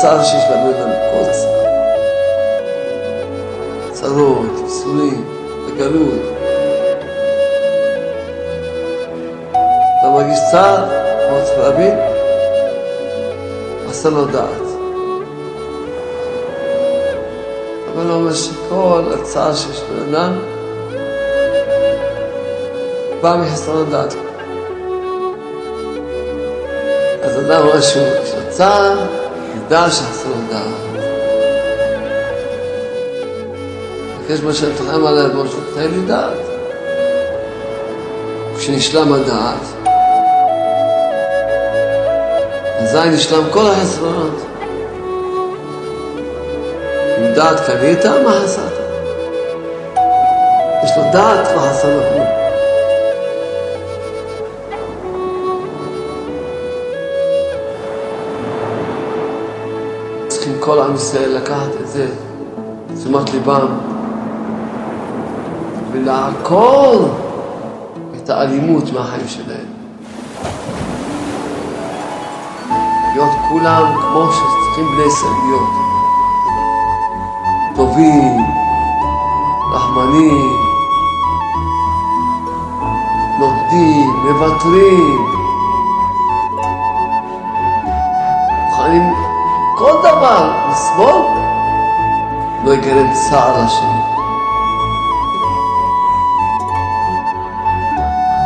צער שיש לנו אדם, כל צער. צרות, ייסורים, בגלות. אתה מרגיש צער, אתה צריך להבין, עשה לו דעת. אבל אומר שכל הצער שיש לבן אדם בא מחסרון דעת. אז אדם רואה שהוא צער, ידע שחסר לו דעת. מבקש משה תרחם עליי, בוא תתן לי דעת. כשנשלם הדעת, אזי נשלם כל החסרונות. עם דעת קנית, מה חסרת? יש לו דעת, מה חסר לו כל עם ישראל לקחת את זה, תשומת ליבם, ולעקור את האלימות מהחיים שלהם. להיות כולם כמו שצריכים בני ישראל להיות. טובים, רחמנים, נותנים, מוותרים, מוכנים כל דבר לסבול, לא יגרם צער לשני.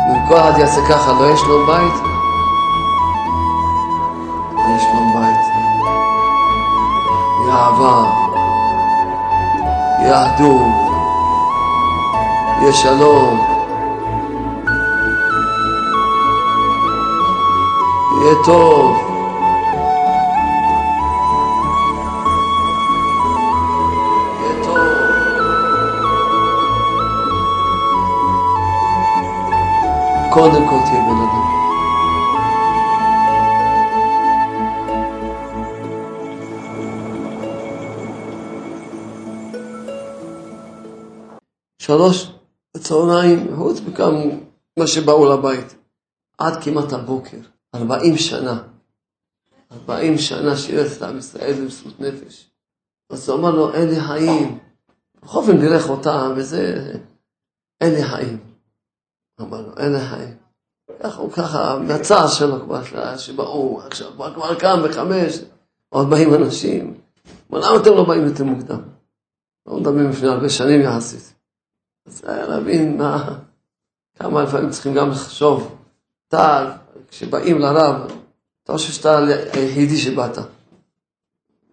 אם כל אחד יעשה ככה, לא יש לו בית? יש לו בית. יהיה אהבה, יהיה אחדות, יהיה שלום, יהיה טוב. קודם כל תהיה בן אדם. שלוש בצהריים, חוץ מכמה מה שבאו לבית, עד כמעט הבוקר, ארבעים שנה. ארבעים שנה שירת את עם ישראל במסירות נפש. אז הוא אמר לו, לי חיים. בכל אופן בירך אותם, וזה, לי חיים. אמר לו, אין חיים. ככה הוא ככה, מהצער שלו כבר, שבאו, עכשיו כבר, קם בחמש, עוד באים אנשים. אמר, למה אתם לא באים יותר מוקדם? לא מדברים לפני הרבה שנים יחסית. אז היה להבין מה, כמה לפעמים צריכים גם לחשוב. אתה, כשבאים לרב, אתה חושב שאתה היחידי שבאת.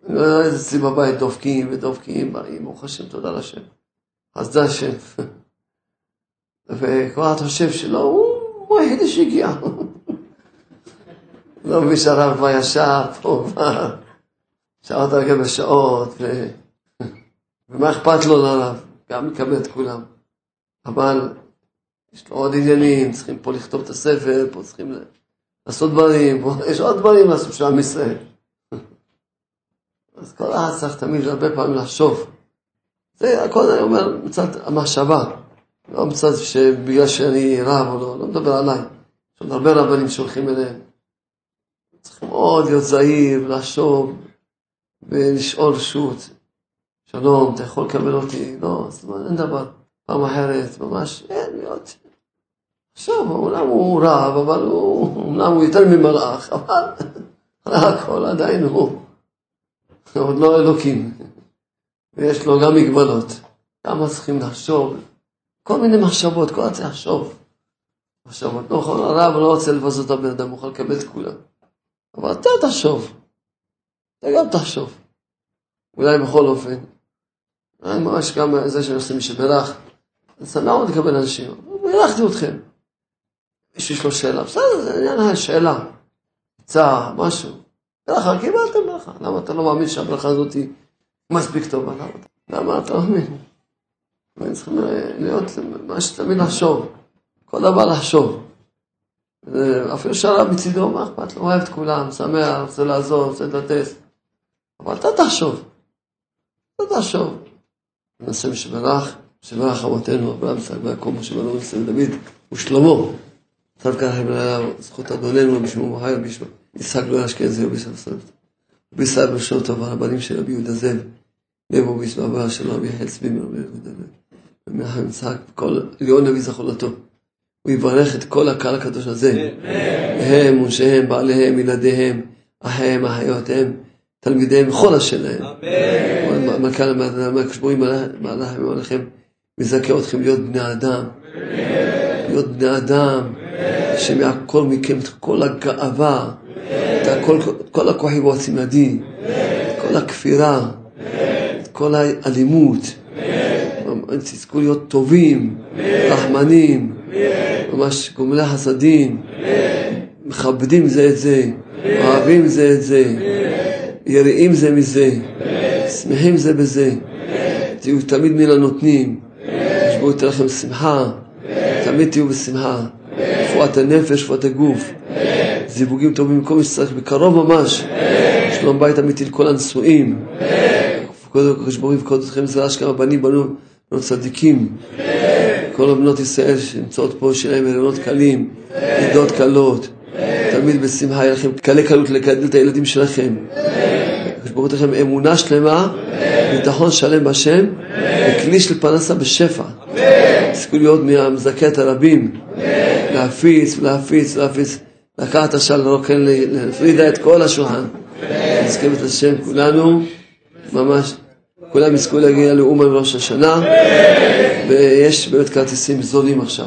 אני לא יודע אצלי בבית דופקים ודופקים, באים, ברוך השם, תודה לשם. אז זה השם. וכבר אתה חושב שלא, הוא, היחידי שהגיע. לא מבין שהרב כבר ישב פה, שעות על גבי שעות. ומה אכפת לו לרב? גם לקבל את כולם. אבל יש לו עוד עניינים, צריכים פה לכתוב את הספר, פה צריכים לעשות דברים, יש עוד דברים לעשות של עם ישראל. אז כל אחד צריך תמיד הרבה פעמים לחשוב. זה הכל אני אומר מצד המחשבה, לא מצד שבגלל שאני רב או לא, לא מדבר עליי. יש עוד הרבה רבנים שהולכים אליהם. צריכים מאוד להיות זהיר, לחשוב ולשאול רשות. שלום, אתה יכול לקבל אותי? לא, זאת אומרת, אין דבר. פעם אחרת, ממש, אין להיות. עכשיו, אומנם הוא רב, אבל הוא, אומנם הוא יותר ממלאך, אבל הכל עדיין הוא. עוד לא אלוקים. ויש לו גם מגבלות. כמה צריכים לחשוב, כל מיני מחשבות, כל הזמן לחשוב. מחשבות. לא יכול, הרב לא רוצה לבזות את הבן אדם, הוא יכול לקבל את כולם. אבל אתה תחשוב. אתה גם תחשוב. אולי בכל אופן. אני ממש גם זה שאני עושה מי שברך. אני שמח מאוד לקבל אנשים. בירכתי אתכם. מישהו יש לו שאלה, בסדר, זה עניין השאלה. עצה, משהו. ברכה, קיבלתם ברכה. למה אתה לא מאמין שהברכה הזאת היא מספיק טובה? למה אתה לא מאמין? אנחנו צריכים להיות, מה שתמיד לחשוב. כל דבר לחשוב. אפילו שהרב מצידו, מה אכפת לו? אוהב את כולם, שמח, רוצה לעזור, רוצה לתת. אבל אתה תחשוב. אתה תחשוב. נעשה משברך, שברך אבותינו, אברהם, יצחק ויעקב, משה בנו ישראל דוד ושלמה. צד ככה זכות אדוננו בשמו ובחי ובשמו. יצחק לא ישכן זהו בסוף סוף. רבי סבא שם טוב, הרבנים של רבי יהודה זאב, לבו בישבבה של רבי יחל צבי מרבי יהודה זאב, יצחק, כל ליאון נביא זכורתו. הוא יברך את כל הקהל הקדוש הזה, הם, ונשיהם, בעליהם, ילדיהם, אחיהם, אחיותיהם, תלמידיהם, וכל אשר להם. אמן. מנכ"ל המקדש ברוך הוא מעליכם ועליכם, מזכה אתכם להיות בני אדם. להיות בני אדם, שמהכל מכם את כל הגאווה, את כל הכוחי ועוצם ידי, את כל הכפירה, את כל האלימות. תזכו להיות טובים, רחמנים, ממש גומלי חסדים, מכבדים זה את זה, אוהבים זה את זה, יראים זה מזה, שמחים זה בזה, תהיו תמיד מן הנותנים, ישבו את לכם שמחה, תמיד תהיו בשמחה, רפואת הנפש, רפואת הגוף, זיווגים טובים כל מי שצריך, בקרוב ממש, שלום בית אמיתי לכל הנשואים, קודם כל חשבורים וקודם אתכם זה אשכרה בנים בנו צדיקים, כל הבנות ישראל שנמצאות פה, שיהיה להם קלים, לידות קלות, תמיד בשמחה, יהיה לכם קלי קלות לגדל את הילדים שלכם. ברוך לכם אמונה שלמה, ביטחון שלם בשם, וכלי של פרנסה בשפע. תזכו להיות מהמזכת הרבים, להפיץ ולהפיץ ולהפיץ, לקחת עכשיו לרוקן לפרידה את כל השולחן. נזכרת לשם כולנו, ממש, כולם יזכו להגיע לאומן בראש השנה, ויש באמת כרטיסים זולים עכשיו.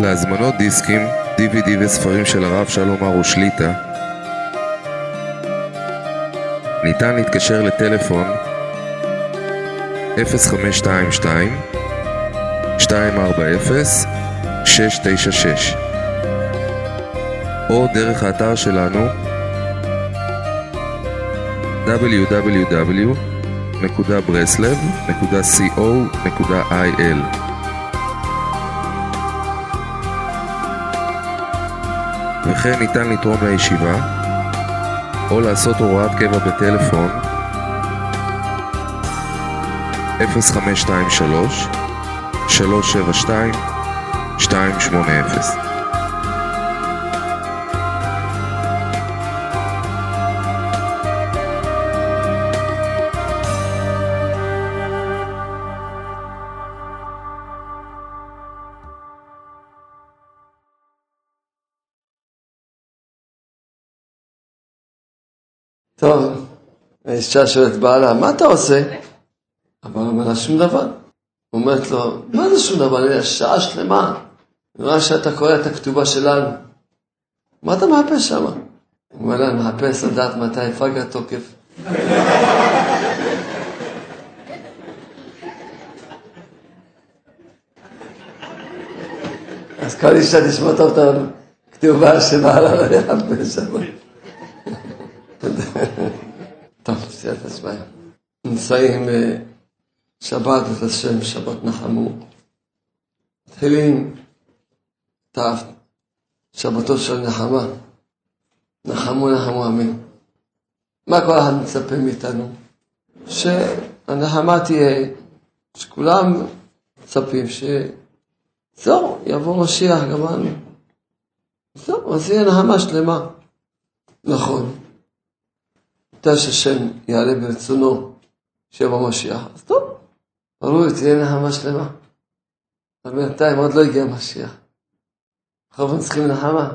להזמנות דיסקים, DVD וספרים של הרב שלום ארו שליטא ניתן להתקשר לטלפון 0522 240 696 או דרך האתר שלנו www.breslev.co.il וכן ניתן לתרום לישיבה או לעשות הוראת קבע בטלפון 0523 372 280 טוב, האישה שואלת בעלה, מה אתה עושה? הבעל אומר לה, שום דבר. אומרת לו, מה זה שום דבר? אני שעה שלמה. נראה שאתה קורא את הכתובה שלנו. מה אתה מחפש שם? הוא אומר לה, מחפש לדעת מתי פג התוקף. אז כל אישה תשמע טוב את הכתובה שבעלה לא יחפש שם. טוב, סייעת הצבעה. נמצאים שבת את השם, שבת נחמו. מתחילים את שבתו של נחמה. נחמו נחמו אמן. מה כל אחד מצפה מאיתנו? שהנחמה תהיה, שכולם מצפים שזהו, יבוא משיח, גמרנו. זהו, אז יהיה נחמה שלמה. נכון. מתי שהשם יעלה ברצונו שיבוא משיח, אז טוב, ברור, תהיה נחמה שלמה. אבל בינתיים עוד לא הגיע משיח. זאת צריכים נחמה.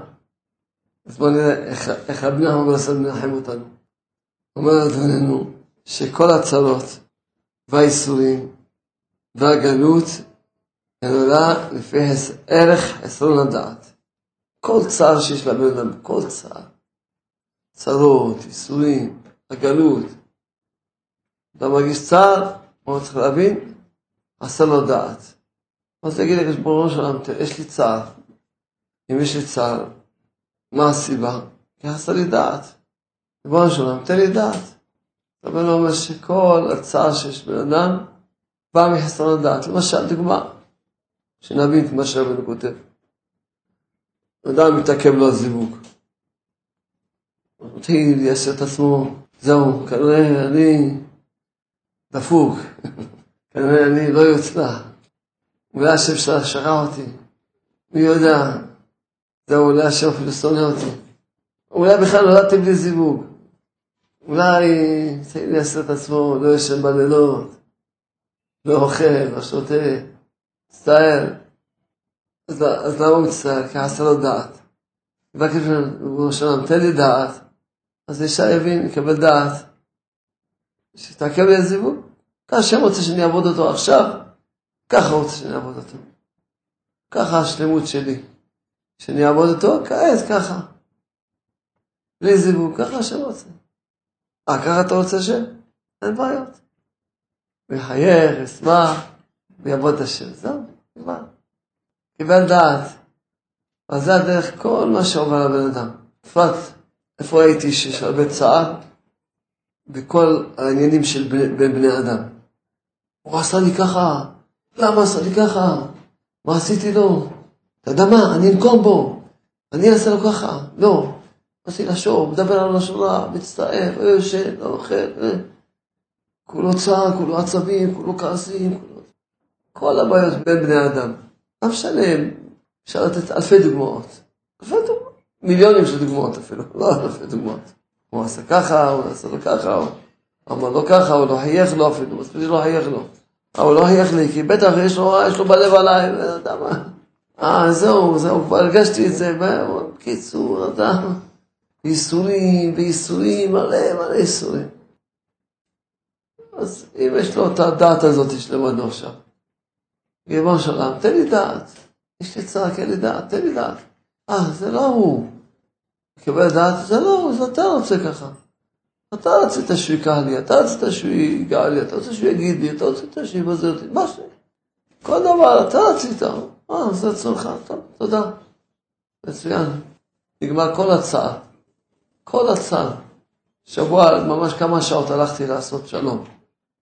אז בואו נראה איך, איך רבי נחמן ברסלב מנחם אותנו. אומר אדוננו שכל הצרות והאיסורים והגלות הן עולה לפי ערך חסרון הדעת. כל צער שיש לבן אדם, כל צער. צרות, איסורים, הגלות. אתה מרגיש צער, מה צריך להבין? עשה לו דעת. אז תגיד לי, ריבונו של עולם, יש לי צער. אם יש לי צער, מה הסיבה? כי עשה לי דעת. ריבונו של עולם, תן לי דעת. רבנו לא אומר שכל הצער שיש בן אדם בא מחסרון הדעת. למשל, דוגמה, שנבין את מה שרבנו כותב. אדם מתעכב לו הזיווג. הוא מתחיל לייסר את עצמו זהו, כנראה אני דפוק, כנראה אני לא יוצלח. אולי השם שלך שכח אותי, מי יודע, זהו, אולי השם אפילו שונא אותי. אולי בכלל נולדתי בלי זיווג. אולי צריך לייסר את עצמו, לא ישן בלילות, לא אוכל, לא שותה, מצטער. אז, אז למה הוא מצטער? כי חסר לו דעת. מבקש ממנו, תן לי דעת. אז אישה יבין, יקבל דעת. שתעכב לי הזיווג. ככה השם רוצה שאני אעבוד אותו עכשיו, ככה רוצה שאני אעבוד אותו. ככה השלמות שלי. שאני אעבוד אותו כעת ככה. בלי זיווג, ככה השם רוצה. אה, ככה אתה רוצה השם? אין בעיות. הוא יחייך, ישמח, ויעבוד את השם. זהו, נגמר. קיבל דעת. אז זה הדרך כל מה שעובר לבן אדם. בפרט, איפה הייתי שיש הרבה צער? בכל העניינים של בין בני אדם. הוא עשה לי ככה, למה עשה לי ככה? מה עשיתי לו? אתה יודע מה, אני אנקום בו, אני אעשה לו ככה. לא, עשיתי לשור, מדבר על לשון רע, מצטער, לא יושן, לא אוכל, אה. כולו צער, כולו עצבים, כולו כעסים, כולו... כל הבעיות בין בני אדם. לא משנה, אפשר לתת אלפי דוגמאות. אלפי דוגמאות. מיליונים של דוגמאות אפילו, לא אלפי דוגמאות. הוא עשה ככה, הוא עשה לו ככה, הוא אמר לו ככה, הוא לא חייך לו אפילו, מספיק שלא חייך לו. אבל הוא לא חייך לי, כי בטח יש לו, יש לו בלב עליי, לא יודע מה. אה, זהו, זהו, כבר הרגשתי את זה, בקיצור, אתה... ייסורים וייסורים, מלא מלא ייסורים. אז אם יש לו את הדעת הזאת שלמדנו עכשיו, ריבונו של תן לי דעת. יש לי צער, תן לי דעת, תן לי דעת. אה, זה לא הוא. לקבל דעת, זה לא הוא, זה אתה רוצה ככה. אתה רצית שהוא יקרא לי, אתה רצית שהוא ייגע לי, אתה רוצה שהוא יגיד לי, אתה רצית שהוא יבזר אותי, מה ש... כל דבר, אתה רצית. אה, זה רצונך, טוב, תודה. מצוין. נגמר כל הצעה. כל הצעה. שבוע, ממש כמה שעות הלכתי לעשות שלום.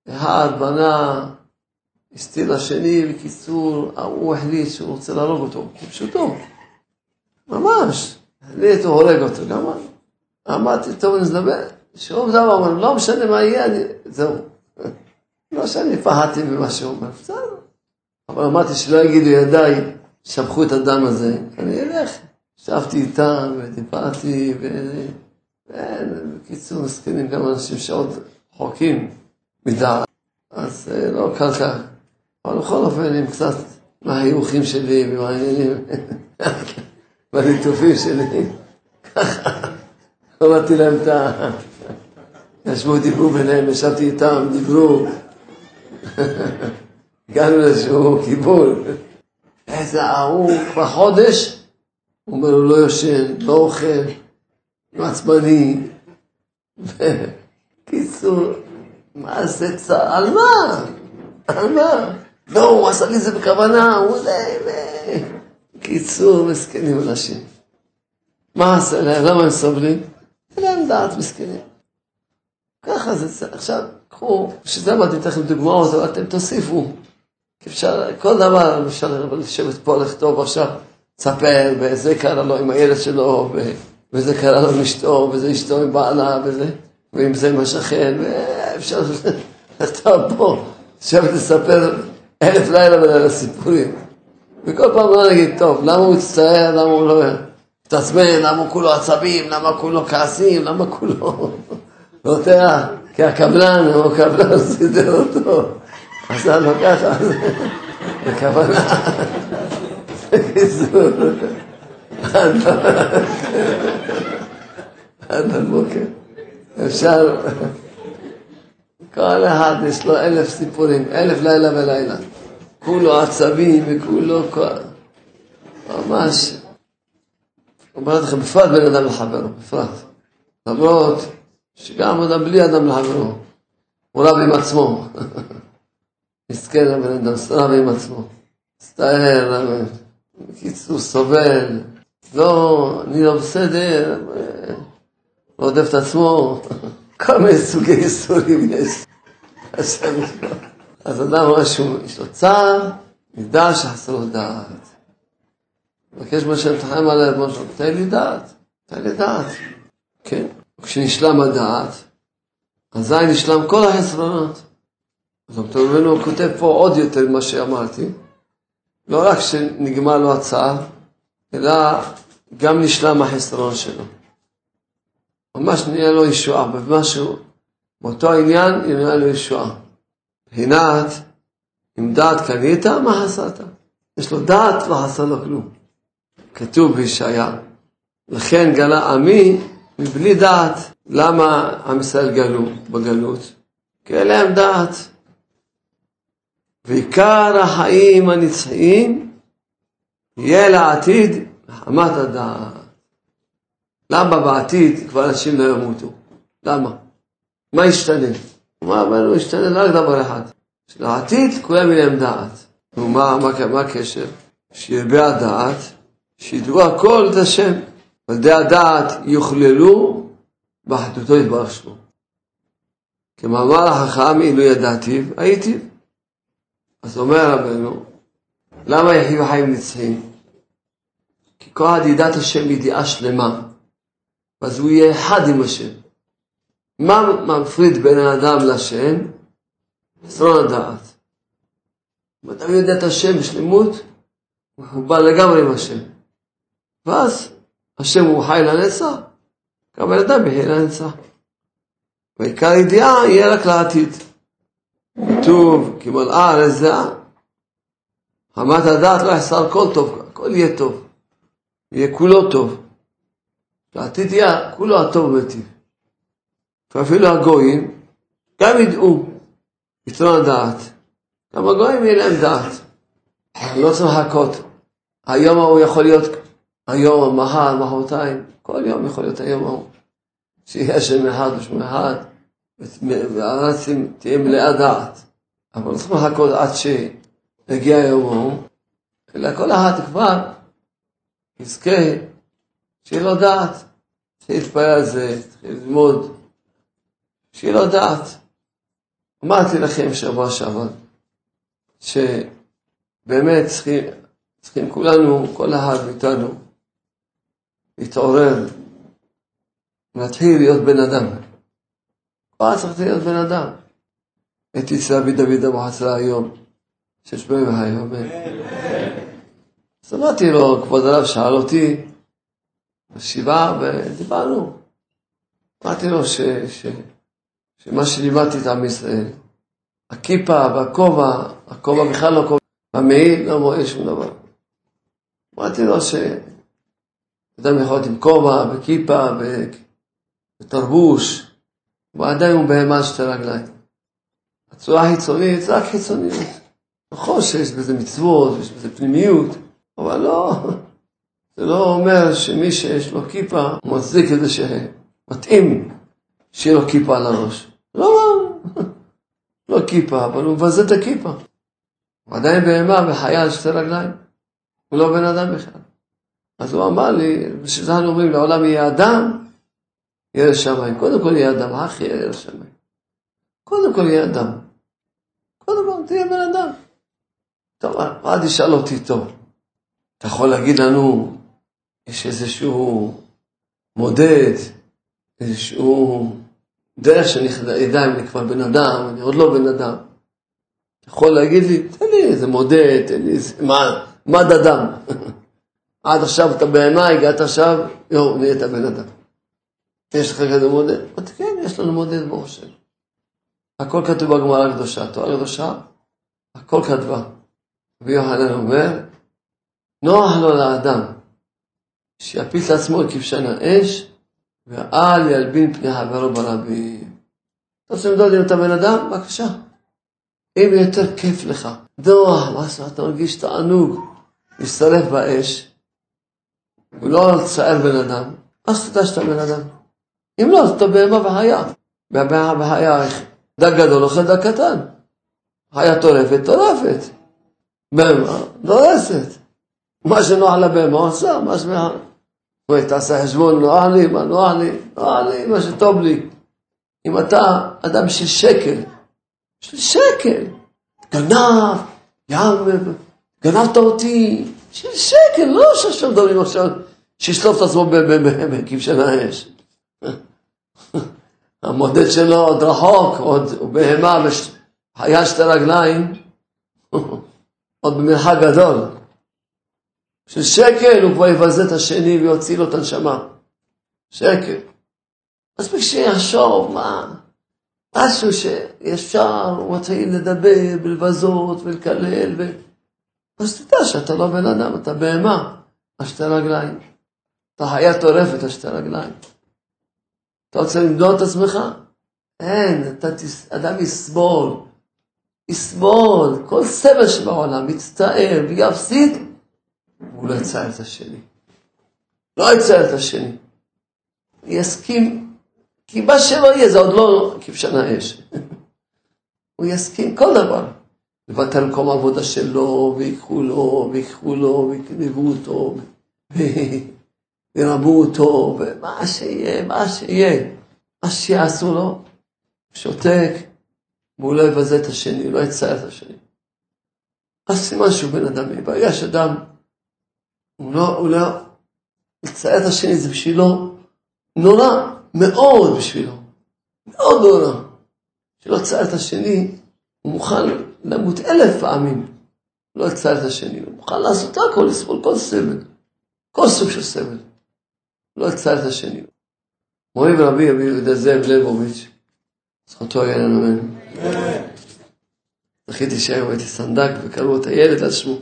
אחד בנה, הסתיר לשני, בקיצור, הוא החליט שהוא רוצה להרוג אותו, כפשוטו. ממש. החליט, הוא הורג אותו, גם. אמרתי, טוב, נדבר. שום דבר, לא משנה מה יהיה. זהו. לא שאני פחדתי ממה שהוא אומר, בסדר. אבל אמרתי שלא יגידו ידיי, שפכו את הדם הזה, אני אלך. ישבתי איתם ודיברתי, ו... בקיצור, מסכנים גם אנשים שעוד רחוקים מדעת, אז לא קל כך. אבל בכל אופן, עם קצת מהחיוכים שלי ומהעניינים, בליטופים שלי, ככה, אמרתי להם את ה... ישבו, דיברו ביניהם, ישבתי איתם, דיברו. הגענו לאיזשהו קיבול. איזה ההוא כבר חודש, הוא אומר, הוא לא יושן, לא אוכל, עצבני. קיצור, מה זה צער? על מה? על מה? לא, הוא עשה לי זה בכוונה, הוא זה... קיצור, מסכנים אנשים. מה עשה להם? למה הם סובלים? אין להם דעת מסכנים. ככה זה, עכשיו, קחו, בשביל זה אמרתי, לכם דוגמאות, אבל אתם תוסיפו. אפשר, כל דבר אפשר לשבת פה, לכתוב עכשיו, תספר, וזה קרה לו עם הילד שלו, וזה קרה לו עם אשתו, וזה אשתו עם בעלה, וזה, ועם זה עם השכן, ואפשר לכתוב פה, לשבת לספר אלף לילה ולילה סיפורים. וכל פעם לא נגיד, טוב, למה הוא מצטער, למה הוא לא מתעצבן, למה הוא כולו עצבים, למה כולו כעסים, למה כולו... לא יודע, כי הקבלן, הוא קבלן סידר אותו, עשה לו ככה, בכוונה. בקיצור, עד הבוקר. אפשר, כל אחד יש לו אלף סיפורים, אלף לילה ולילה. כולו עצבים וכולו ממש. אומר לכם, בפרט בין אדם לחברו, בפרט. למרות שגם אדם בלי אדם לחברו, הוא רב עם עצמו. אדם, רב עם עצמו. מצטער, בקיצור, סובל. לא, אני לא בסדר, רודף את עצמו. כמה סוגי ייסורים יש. אז אדם משהו, יש לו צער, ידע שחסר לו דעת. מבקש מהשם תחיים עליו, משהו, תן לי דעת, תן לי דעת. כן. כשנשלם הדעת, אזי נשלם כל החסרונות. אז דוקטור ממנו כותב פה עוד יותר ממה שאמרתי, לא רק שנגמר לו הצער, אלא גם נשלם החסרון שלו. ממש נהיה לו ישועה, במשהו, באותו העניין נהיה לו ישועה. מבחינת, אם דעת קנית, מה חסרת? יש לו דעת, לא חסר לו כלום. כתוב בישעיה, לכן גלה עמי מבלי דעת. למה עם ישראל גלו בגלות? כי אין להם דעת. ועיקר החיים הנצחיים יהיה לעתיד מחמת הדעת. למה בעתיד כבר אנשים לא ימותו? למה? מה ישתנה? מה אבל הוא ישתנה רק דבר אחד. שלעתיד כולם יהיה להם דעת. נו, מה, מה, מה הקשר? שירבה הדעת, שידעו הכל את השם. על ידי הדעת יוכללו באחדותו יתברך שמו. כמאמר החכם, אילו ידעתיו, הייתי. אז אומר רבנו, למה יחי בחיים נצחיים? כי כל ידיעת השם ידיעה שלמה, אז הוא יהיה אחד עם השם. מה מפריד בין האדם לשם? חסרון הדעת. אם אדם יודע את השם בשלמות, הוא בא לגמרי עם השם. ואז השם הוא חי לנצח, גם בן אדם יחיה לנצח. ועיקר ידיעה יהיה רק לעתיד. כתוב, כי מלאה הארץ דעה. חמת הדעת לא יחסר כל טוב, הכל יהיה טוב. יהיה כולו טוב. לעתיד יהיה כולו הטוב בטיב. ואפילו הגויים גם ידעו יתרון הדעת. גם הגויים יהיה להם דעת. לא צריך לחכות. היום ההוא יכול להיות היום, מחר, מחרתיים, כל יום יכול להיות היום ההוא. שיהיה שם אחד ושם אחד, והארץ תהיה מלאה דעת. אבל לא צריך לחכות עד שיגיע ההוא, אלא כל אחד כבר יזכה שיהיה לו דעת, שיתפלל על זה, ללמוד, שיהיה לו דעת. אמרתי לכם שבוע שעבר, שבאמת צריכים, צריכים כולנו, כל אחד מאיתנו, להתעורר, להתחיל להיות בן אדם. כבר צריך להיות בן אדם. הייתי אצל רבי דוד אבוחצירא היום, שש פעמים היום. אז אמרתי לו, כבוד הרב שאל אותי, בשבעה, ודיברנו. אמרתי לו ש, ש, שמה שלימדתי את עם ישראל, הכיפה והכובע, הכובע בכלל לא כובע, המעיל לא רואה שום דבר. אמרתי לו שאדם יכול להיות עם כובע וכיפה ותרבוש, ועדיין הוא בהמה שתי רגליים. הצורה החיצונית זה רק חיצוניות. נכון שיש בזה מצוות, יש בזה פנימיות, אבל לא, זה לא אומר שמי שיש לו כיפה מצדיק את זה שמתאים שיהיה לו כיפה על הראש. לא, לא כיפה, אבל הוא מבזה את הכיפה. הוא עדיין בהמה וחיה על שתי רגליים. הוא לא בן אדם בכלל. אז הוא אמר לי, בשביל זה אנו אומרים, לעולם יהיה אדם, יהיה לשמיים. קודם כל יהיה אדם, אחי יהיה לשמיים. קודם כל יהיה אדם. קודם כל תהיה בן אדם. טוב, מה תשאל אותי טוב? אתה יכול להגיד לנו, יש איזשהו מודד, איזשהו דרך שאני אדע אם אני כבר בן אדם, אני עוד לא בן אדם. אתה יכול להגיד לי, תן לי איזה מודד, תן לי איזה, מה, מד אדם. עד עכשיו אתה בהמה, הגעת עכשיו, יואו, נהיית בן אדם. יש לך כזה מודד? אמרתי, כן, יש לנו מודד ברוך השם. הכל כתוב בגמרא הקדושה, תורה קדושה, הכל כתבה. רבי יוחנן אומר, נוח לו לאדם שיפיל את עצמו כבשן האש, ואל ילבין פני חברו ברבים. אתה רוצה למדוד אם אתה בן אדם? בבקשה. אם יותר כיף לך, נוח, מה אתה מרגיש תענוג להצטרף באש, ולא לצער בן אדם, אז תדע שאתה בן אדם. אם לא, אז אתה בהמה וחיה. בהמה וחיה, דג גדול אוכל דג קטן. חיה טורפת, טורפת. בהמה דורסת. מה שנוח לבהמה עושה, מה שנוח. בואי תעשה חשבון, נוח לי, מה נוח לי, נוח לי, מה שטוב לי. אם אתה אדם של שקל, של שקל, גנב, ים, גנבת אותי, של שקל, לא שעכשיו מדברים עכשיו, שישלוף את עצמו בכבשן האש. המודד שלו עוד רחוק, עוד בהמה, חיה שתי רגליים, עוד במרחק גדול. של שקל הוא כבר יבזה את השני ויוציא לו את הנשמה. שקל. מספיק שיחשוב, מה, משהו שאפשר, הוא מתחיל לדבר ולבזות ולקלל, ו... אז תדע שאתה לא בן אדם, אתה בהמה, על שתי רגליים. אתה חיה טורפת על שתי רגליים. אתה רוצה למדוד את עצמך? אין, אתה. אדם יסבול, יסבול, כל סבל שבעולם, יצטער ויפסיד, והוא לא יצער את השני. לא יצער את השני. יסכים, כי מה שלא יהיה זה עוד לא כבשן האש. הוא יסכים כל דבר. לוותר מקום העבודה שלו, ויקחו לו, ויקחו לו, ויקרבו אותו, וירבו אותו, ומה שיהיה, מה שיהיה, מה שיעשו לו, שותק, והוא לא יבזה את השני, לא יצער את השני. אז סימן שהוא בן אדם, ברגע שאדם, הוא לא, הוא לא, לצייר את השני זה בשבילו נורא, מאוד בשבילו, מאוד נורא. שלא יצייר את השני, הוא מוכן למות אלף פעמים, לא יצייר את השני, הוא מוכן לעשות הכל, לסבול כל סבל, כל סוג של סבל, לא את השני. מורי ורבי רבי יהודה זאב ליבוביץ', זכותו יהיה לנו אמן. זכיתי שהיום הייתי סנדק וקראו את הילד על שמו.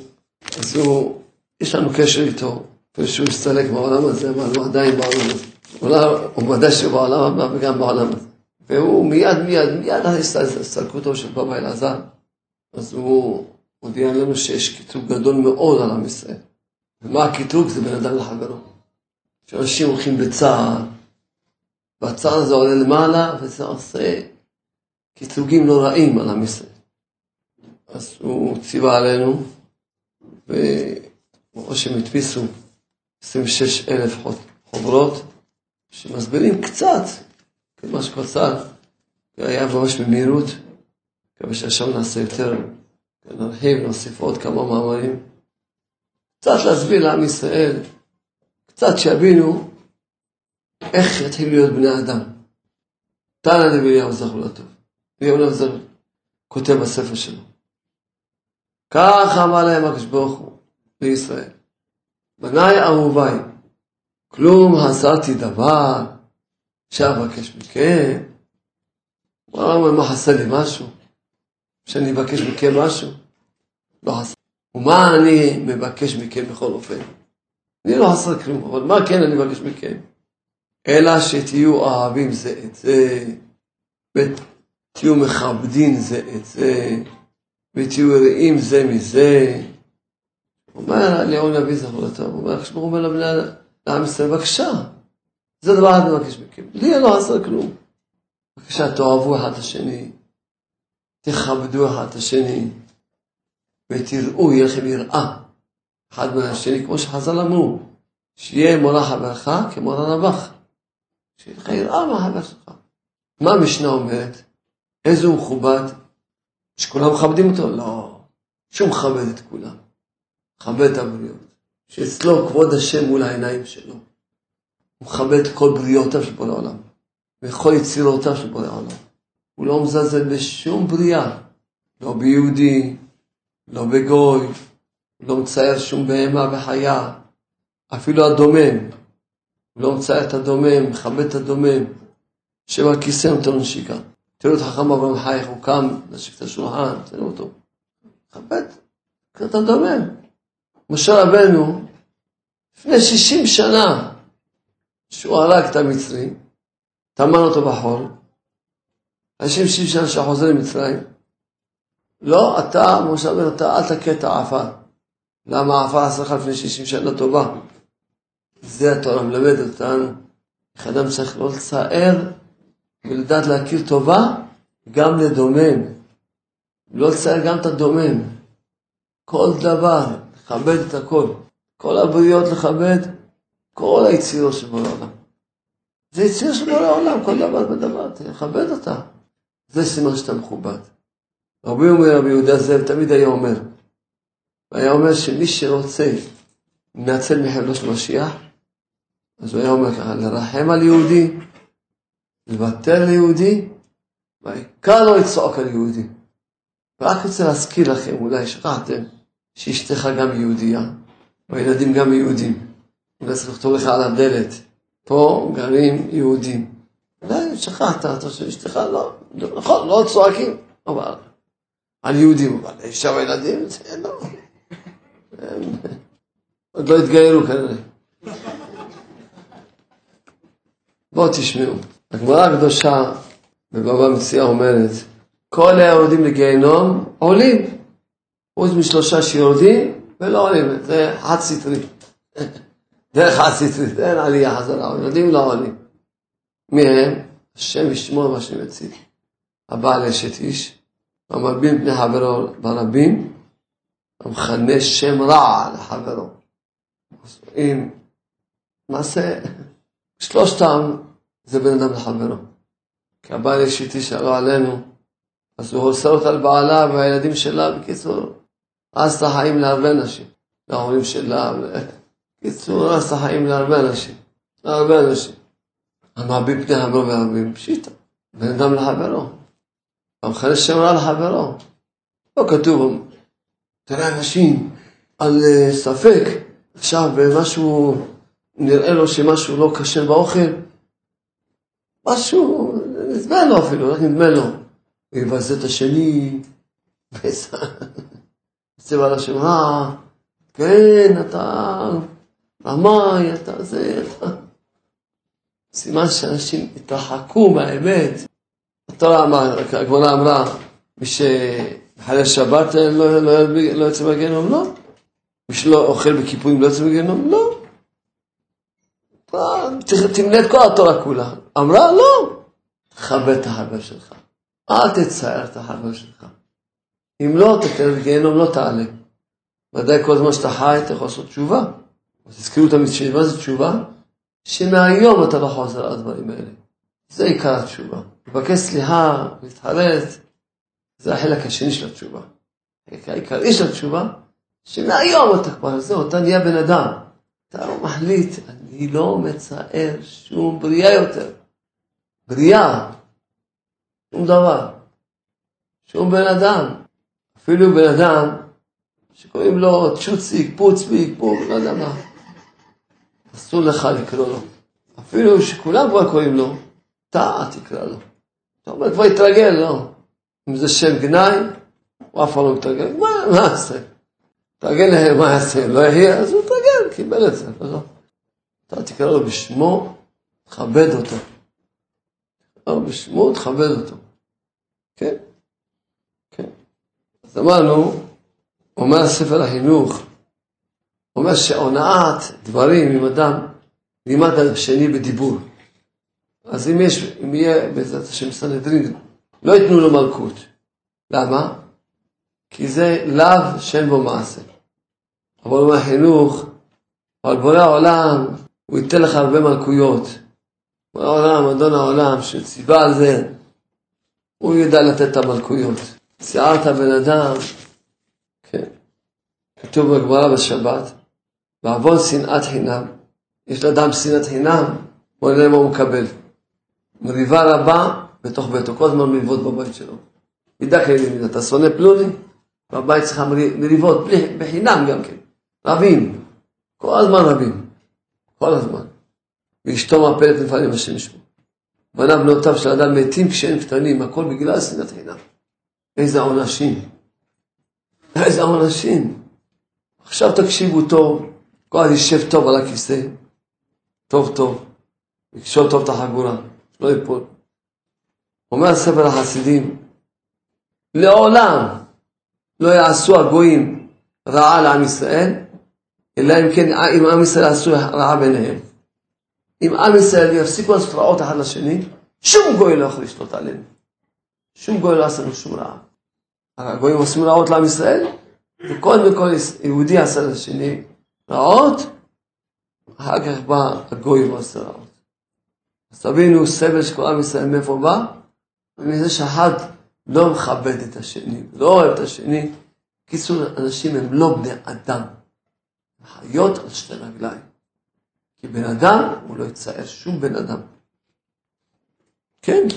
אז הוא, יש לנו קשר איתו, ושהוא הסתלק בעולם הזה, אבל הוא עדיין בעולם הזה. הוא ודאי שהוא בעולם הבא וגם בעולם הזה. והוא מיד מיד מיד הסתלקותו של בבא אלעזר, אז הוא הודיע לנו שיש קטרוג גדול מאוד על עם ישראל. ומה הקטרוג? זה בין אדם לחברו. שאנשים הולכים בצער, והצער הזה עולה למעלה, וזה עושה קטרוגים נוראים על עם ישראל. אז הוא ציווה עלינו, ואו שהם הדפיסו 26 אלף חוברות, שמסבירים קצת, ממש קצר, היה ממש במהירות, מקווה שעכשיו נעשה יותר, נרחיב, נוסיף עוד כמה מאמרים, קצת להסביר לעם ישראל, קצת שיבינו איך יתחילו להיות בני אדם. תנא דבליהו זכרו לטוב. אליהו זכרו כותב בספר שלו. כך אמר להם הקדוש ברוך הוא לישראל. בניי אהוביי, כלום עשיתי דבר שאבקש מכם. הוא אומר, מה חסר לי משהו? שאני אבקש מכם משהו? לא חסר. ומה אני מבקש מכם בכל אופן? אני לא חסר כלום, אבל מה כן אני מבקש מכם? אלא שתהיו אוהבים זה את זה, ותהיו מכבדים זה את זה, ותהיו יראים זה מזה. אומר אליהו נביא זכור לטוב, הוא אומר, כשברוך אומר לעם ישראל, בבקשה, זה דבר אחד מבקש מכם, לי לא עשה כלום. בבקשה, תאהבו אחד את השני, תכבדו אחד את השני, ותראו, יהיה לכם יראה אחד מהשני, כמו שחז"ל אמרו, שיהיה מורה חברך כמורה נבח. שיהיה לך יראה מהחבר שלך. מה המשנה אומרת? איזה הוא מכובד? שכולם מכבדים אותו? לא. שהוא מכבד את כולם. מכבד את הבריות. שאצלו כבוד השם מול העיניים שלו. הוא מכבד את כל בריאותיו של בורא עולם. וכל יצירותיו של בורא עולם. הוא לא מזלזל בשום בריאה. לא ביהודי, לא בגוי, לא מצייר שום בהמה וחיה. אפילו הדומם. לא מצייר את הדומם, מכבד את הדומם. שבע כיסא נותן נשיקה. תראו את חכם אברהם חייך, הוא קם, נשיק את השולחן, תראו אותו. מכבד, אתה דומם. משה רבנו, לפני 60 שנה, שהוא הרג את המצרי, טמן אותו בחול, אנשים 60 שנה שחוזר למצרים, לא, אתה, משה רבנו, אתה אל תכה את העפר. למה עשה לך לפני 60 שנה טובה? זה התורה מלמדת אותנו, איך אדם צריך לא לצער ולדעת להכיר טובה, גם לדומם. לא לצייר גם את הדומם. כל דבר, לכבד את הכל. כל הבריות לכבד, כל היצירות העולם. זה יציר של בורא העולם, כל דבר ודבר, תכבד אותה. זה סימן שאתה מכובד. רבי אומר, רבי יהודה זאב תמיד היה אומר, והיה אומר שמי שרוצה לנצל מחבלו של משיח, אז הוא היה אומר ככה, לרחם על יהודי, לוותר ליהודי, והעיקר לא לצעוק על יהודי. ורק רוצה להזכיר לכם, אולי שכחתם, שאשתך גם יהודייה, או ילדים גם יהודים. אולי צריך לכתוב לך על הדלת, פה גרים יהודים. אולי שכחת, אתה חושב שאשתך לא, נכון, לא צועקים, אבל על יהודים, אבל אישה וילדים, זה לא. עוד לא התגיירו כנראה. בואו תשמעו. הגמרא הקדושה בבבא מציאה אומרת, כל היורדים לגיהנום עולים, חוץ משלושה שיורדים ולא עולים, זה חד סטרי. דרך חד סטרית, אין עלייה חזרה, יורדים לא עולים. מי הם? השם ישמור מה שמציל. הבעל אשת איש, המרבים פני חברו ברבים, המכנה שם רע לחברו. אם מעשה, שלושתם זה בן אדם לחברו. כי הבעל אשת איש עלו עלינו, אז הוא אוסר אותה לבעלה והילדים שלה, בקיצור, אז את החיים להרבה נשים, להורים שלה, בקיצור, אז את החיים להרבה אנשים, להרבה אנשים. המעביד פני חברו והרבים, פשיטה, בן אדם לחברו. המכנה שם רע לחברו. לא כתוב, תראה אנשים על uh, ספק, עכשיו משהו, נראה לו שמשהו לא כשר באוכל, משהו, נדמה לו אפילו, רק נדמה לו. יבזה את השני, יוצא השם רע, כן, אתה רמאי, אתה זה, אתה... סימן שאנשים התרחקו מהאמת. התורה אמרה, הגמרא אמרה, מי שמחלל שבת לא, לא, לא, לא יוצא מהגיהנום? לא. מי שלא אוכל בכיפורים לא יוצא מהגיהנום? לא. תמנה את כל התורה כולה. אמרה, לא. תכבד את החבר שלך. אל תצער את החבר שלך. אם לא, תתן בגיהנום, לא תעלה. ודאי כל זמן שאתה חי, אתה יכול לעשות תשובה. תזכרו תמיד שמה זה תשובה? שמהיום אתה לא חוזר על הדברים האלה. זה עיקר התשובה. לבקש סליחה, להתחרט, זה החלק השני של התשובה. החלק העיקרי של התשובה, שמהיום אתה כבר, זהו, אתה נהיה בן אדם. אתה לא מחליט, אני לא מצער שום בריאה יותר. בריאה, שום דבר. שום בן אדם. אפילו בן אדם שקוראים לו צ'וציק, פוצפיק, פוק, לא יודע מה. אסור לך לקרוא לו. אפילו שכולם כבר קוראים לו, אתה תקרא לו. אתה אומר, כבר התרגל, לא. אם זה שם גנאי, הוא אף פעם לא מתרגל, מה, מה יעשה? תרגל להם, מה יעשה? לא יהיה, אז הוא יתרגל, קיבל את זה. לא. אתה תקרא לו בשמו, תכבד אותו. תקרא לו בשמו, תכבד אותו. כן, כן. אז אמרנו, אומר ספר החינוך, אומר שהונאת דברים עם אדם לימד על השני בדיבור. אז אם יש, אם יהיה בעזרת השם סנהדרין, לא ייתנו לו מלכות. למה? כי זה לאו שאין בו מעשה. אבל הוא מהחינוך, אבל בורא העולם, הוא ייתן לך הרבה מלכויות. בורא העולם, אדון העולם, שציווה על זה, הוא ידע לתת את המלכויות. ציערת בן אדם, כן. כתוב בגמרא בשבת, בעוון שנאת חינם, יש לאדם שנאת חינם, בוא נראה מה הוא מקבל. מריבה רבה בתוך ביתו, כל הזמן מריבות בבית שלו. מידה כאלה אתה שונא פלוני, בבית שלך מריבות, בחינם גם כן, רבים, כל הזמן רבים, כל הזמן. ואשתו מפלת לפעמים השם שמו. בניו בנותיו של אדם מתים כשהם קטנים, הכל בגלל שנאת חינם. איזה עונשים. איזה עונשים. עכשיו תקשיבו טוב, כל יישב טוב על הכיסא, טוב טוב, יקשור טוב את החגורה, לא ייפול. אומר ספר החסידים, לעולם לא יעשו הגויים רעה לעם ישראל, אלא אם כן אם עם ישראל יעשו רעה ביניהם. אם עם ישראל יפסיקו לעשות רעות אחד לשני, שום גוי לא יכול לשלוט עלינו. שום גוי לא עשה לנו שום רעה. הגויים עושים רעות לעם ישראל, וקודם כל יהודי עשה לשני רעות, אחר כך בא הגוי ועושה רעות. אז תבינו, סבל של כל עם ישראל מאיפה בא? מזה שאחד לא מכבד את השני, לא אוהב את השני. קיצור, אנשים הם לא בני אדם. חיות על שתי רגליים. כי בן אדם, הוא לא יצער שום בן אדם. כן,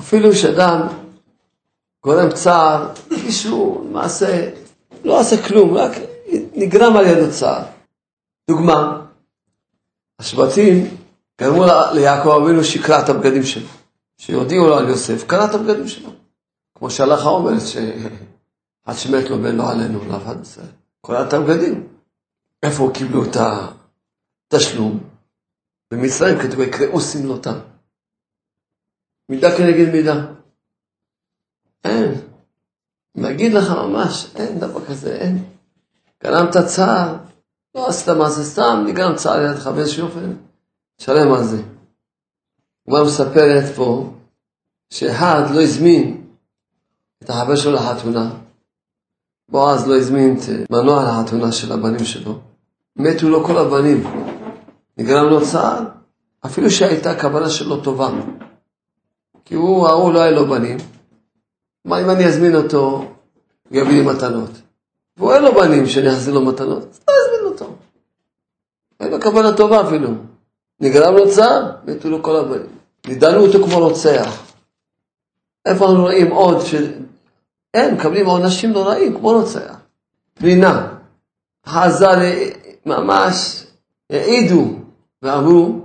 אפילו שאדם גורם צער, מישהו מעשה, לא עשה כלום, רק נגרם על ידו צער. דוגמה, השבטים גרמו ליעקב אבינו שיקרע את הבגדים שלו. שהודיעו לו על יוסף, קרע את הבגדים שלו. כמו שהלכה אומרת, שעד שמת לו בן לא עלינו, אחד ישראל. קרע את הבגדים. איפה קיבלו את התשלום? במצרים כתוב, יקראו שמלותם. מידה כנגד מידה. אין. אם אגיד לך ממש, אין דבר כזה, אין. גרמת צער, לא עשית מה זה סתם, נגרם צער לידך באיזשהו אופן, שלם על זה. כבר מספרת פה, שאחד לא הזמין את החבר שלו לחתונה, בועז לא הזמין את מנוע לחתונה של הבנים שלו, מתו לו כל הבנים, נגרם לו צער, אפילו שהייתה כוונה שלו טובה, כי הוא, ההוא לא היה לו בנים, מה אם אני אזמין אותו, יביא לי מתנות? והוא אין לו בנים שאני אחזיר לו מתנות, אז לא אזמין אותו. אין לו כוונה טובה אפילו. נגרם לו צער, מתו לו כל הבנים. נידנו אותו כמו רוצח. איפה אנחנו רואים עוד ש... אין, מקבלים עונשים נוראים כמו רוצח. פנינה, חז"ל ממש העידו ואמרו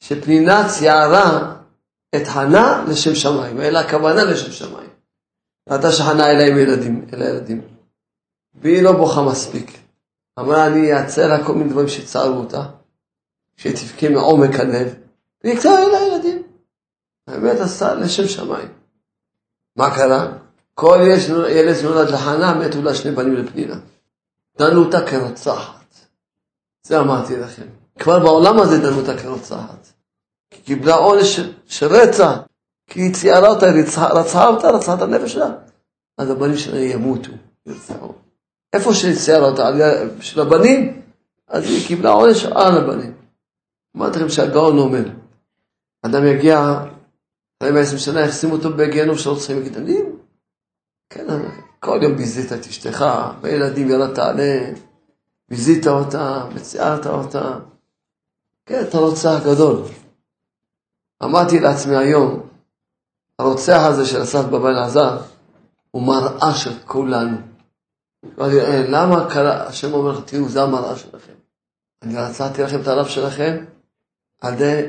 שפנינה ציירה את חנה לשם שמיים, אלא הכוונה לשם שמיים. ראתה שחנה אלה עם ילדים, אלה ילדים. והיא לא בוכה מספיק. אמרה, אני אעצר לה כל מיני דברים שצערו אותה, שתבכה מעומק הלב, והיא קצרה אל הילדים. האמת עשה לשם שמיים. מה קרה? כל ילד שנולד לחנה, מתו לה שני בנים לפנינה. דנו אותה כרוצחת. זה אמרתי לכם. כבר בעולם הזה דנו אותה כרוצחת. היא קיבלה עונש של רצח, כי היא ציירה אותה, רצחה אותה, רצחה את הנפש שלה. אז הבנים שלה ימותו, ירצחו. איפה שהיא ציירה אותה, של הבנים, אז היא קיבלה עונש על הבנים. אמרתי לכם שהגאון אומר, אדם יגיע אחרי 120 שנה, ישימו אותו בגיהנום של רוצחים וגדלים? כן, כל יום ביזית את אשתך, וילדים ירדת עליהם, ביזית אותה, וציירת אותה. כן, אתה רוצח גדול. אמרתי לעצמי היום, הרוצח הזה של אסף בבן עזר, הוא מראה של כולנו. אמרתי, אה, למה קרה, השם אומר לך, תראו, זה המראה שלכם. אני רצתי לכם את הרב שלכם על ידי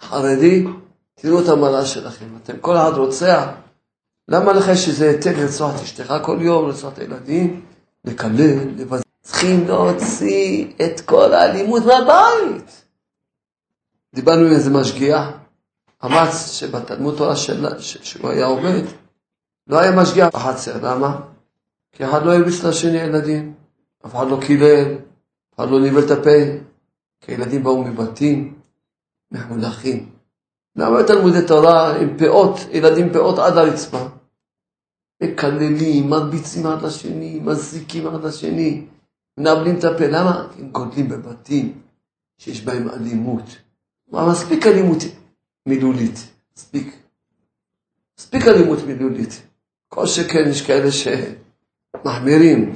חרדי, תראו את המראה שלכם. אתם כל אחד רוצח, למה לך יש איזה היתר לרצוח את אשתך כל יום, לרצוח את הילדים, לקלל, לבז... צריכים להוציא את כל האלימות מהבית. דיברנו עם איזה משגיח, אמר שבתלמוד תורה שלה, שהוא היה עובד, לא היה משגיח בחצר, למה? כי אחד לא הרביץ לשני ילדים, אף אחד לא קילל, אף אחד לא ניבל את הפה, כי הילדים באו מבתים מחונכים. למה תלמודי תורה עם פאות, ילדים פאות עד הרצפה? מקללים, מרביצים אחד לשני, מזיקים אחד לשני, מנבלים את הפה. למה? הם גודלים בבתים שיש בהם אלימות. מה, מספיק אלימות מילולית, מספיק. מספיק אלימות מילולית. כל שכן יש כאלה שמחמירים.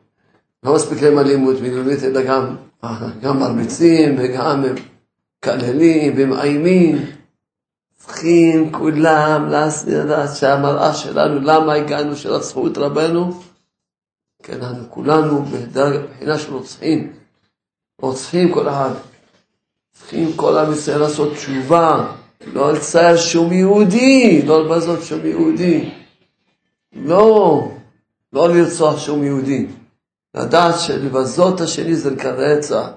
לא מספיק להם אלימות מילולית, אלא גם, גם מרביצים וגם מקללים ומאיימים. צריכים כולם לדעת שהמראה שלנו, למה הגענו שרצחו את רבנו? כי אנחנו כולנו בבחינה של רוצחים. רוצחים כל אחד. צריכים כל עם ישראל לעשות תשובה, לא לצייר שום יהודי, לא לבזות שום יהודי. לא, לא לרצוח שום יהודי. לדעת שלבזות השני זה לקרצה,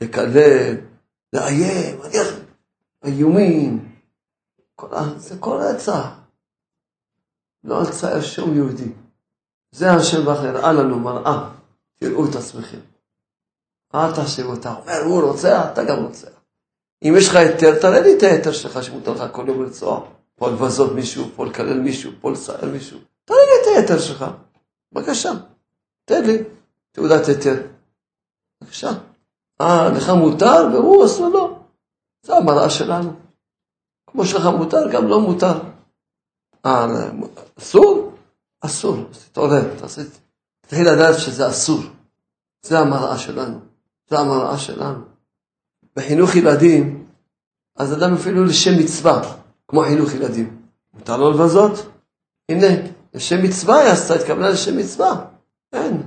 לקלל, לאיים, איומים. זה כל רצח. לא לצייר שום יהודי. זה השם ברוך הראה לנו מראה, תראו את עצמכם. אל תחשבו אותה, אומר, הוא רוצח, אתה גם רוצח. אם יש לך היתר, תראה לי את ההיתר שלך שמותר לך כל יום לרצוח. פה לבזות מישהו, פה לקלל מישהו, פה לצייר מישהו. תראה לי את ההיתר שלך. בבקשה, תן לי תעודת היתר. בבקשה. אה, לך מותר והוא אסור לו. זה המראה שלנו. כמו שלך מותר, גם לא מותר. אה, אסור? אסור. תתעורר, תעשה, תתחיל לדעת שזה אסור. זה המראה שלנו. זה המראה שלנו. בחינוך ילדים, אז אדם אפילו לשם מצווה, כמו חינוך ילדים. מותר לו לבזות? הנה, לשם מצווה היא עשתה, התכוונה לשם מצווה. אין,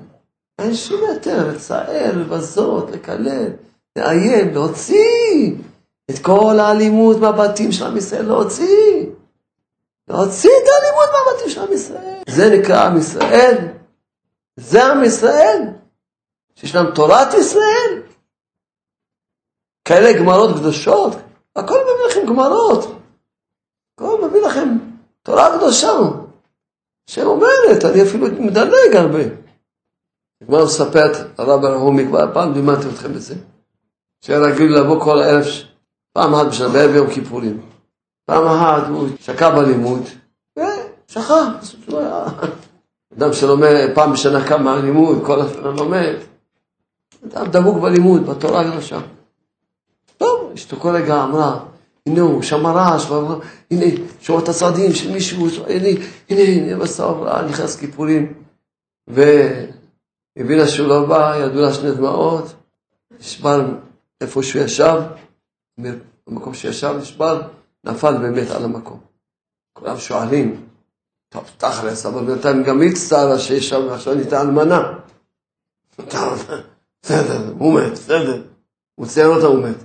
אין שום היתר, לצער, לבזות, לקלל, לאיים, להוציא את כל האלימות מהבתים של עם ישראל, להוציא. להוציא את האלימות מהבתים של עם ישראל. זה נקרא עם ישראל. זה עם ישראל. שיש להם תורת ישראל. כאלה גמרות קדושות. הכל מביא לכם גמרות. הכל מביא לכם תורה קדושה. שאומרת, אני אפילו מדלג הרבה. הגמרא מספרת, הרב הרהומי, כבר פעם לימדתי אתכם בזה, שהיה רגיל לבוא כל הערב, פעם אחת בשנה, בערב יום כיפורים. פעם אחת הוא שקע בלימוד, ושכח. אדם שלומד פעם בשנה כמה לימוד, כל השנה לומד. אדם דבוק בלימוד, בתורה הקדושה. טוב, אשתו כל רגע אמרה, הנה הוא שמע רעש, הנה, שומע את הצעדים של מישהו, הנה, הנה, הנה, בסוף נכנס כיפורים, והבינה שהוא לא בא, ירדו לה שני דמעות, נשבר איפה שהוא ישב, במקום שישב נשבר, נפל באמת על המקום. כולם שואלים, טוב, תכלס, אבל בינתיים גם היא הצטערה שיש שם, ועכשיו נהייתה אלמנה. בסדר, הוא מת, בסדר. הוא ציין אותה, הוא מת.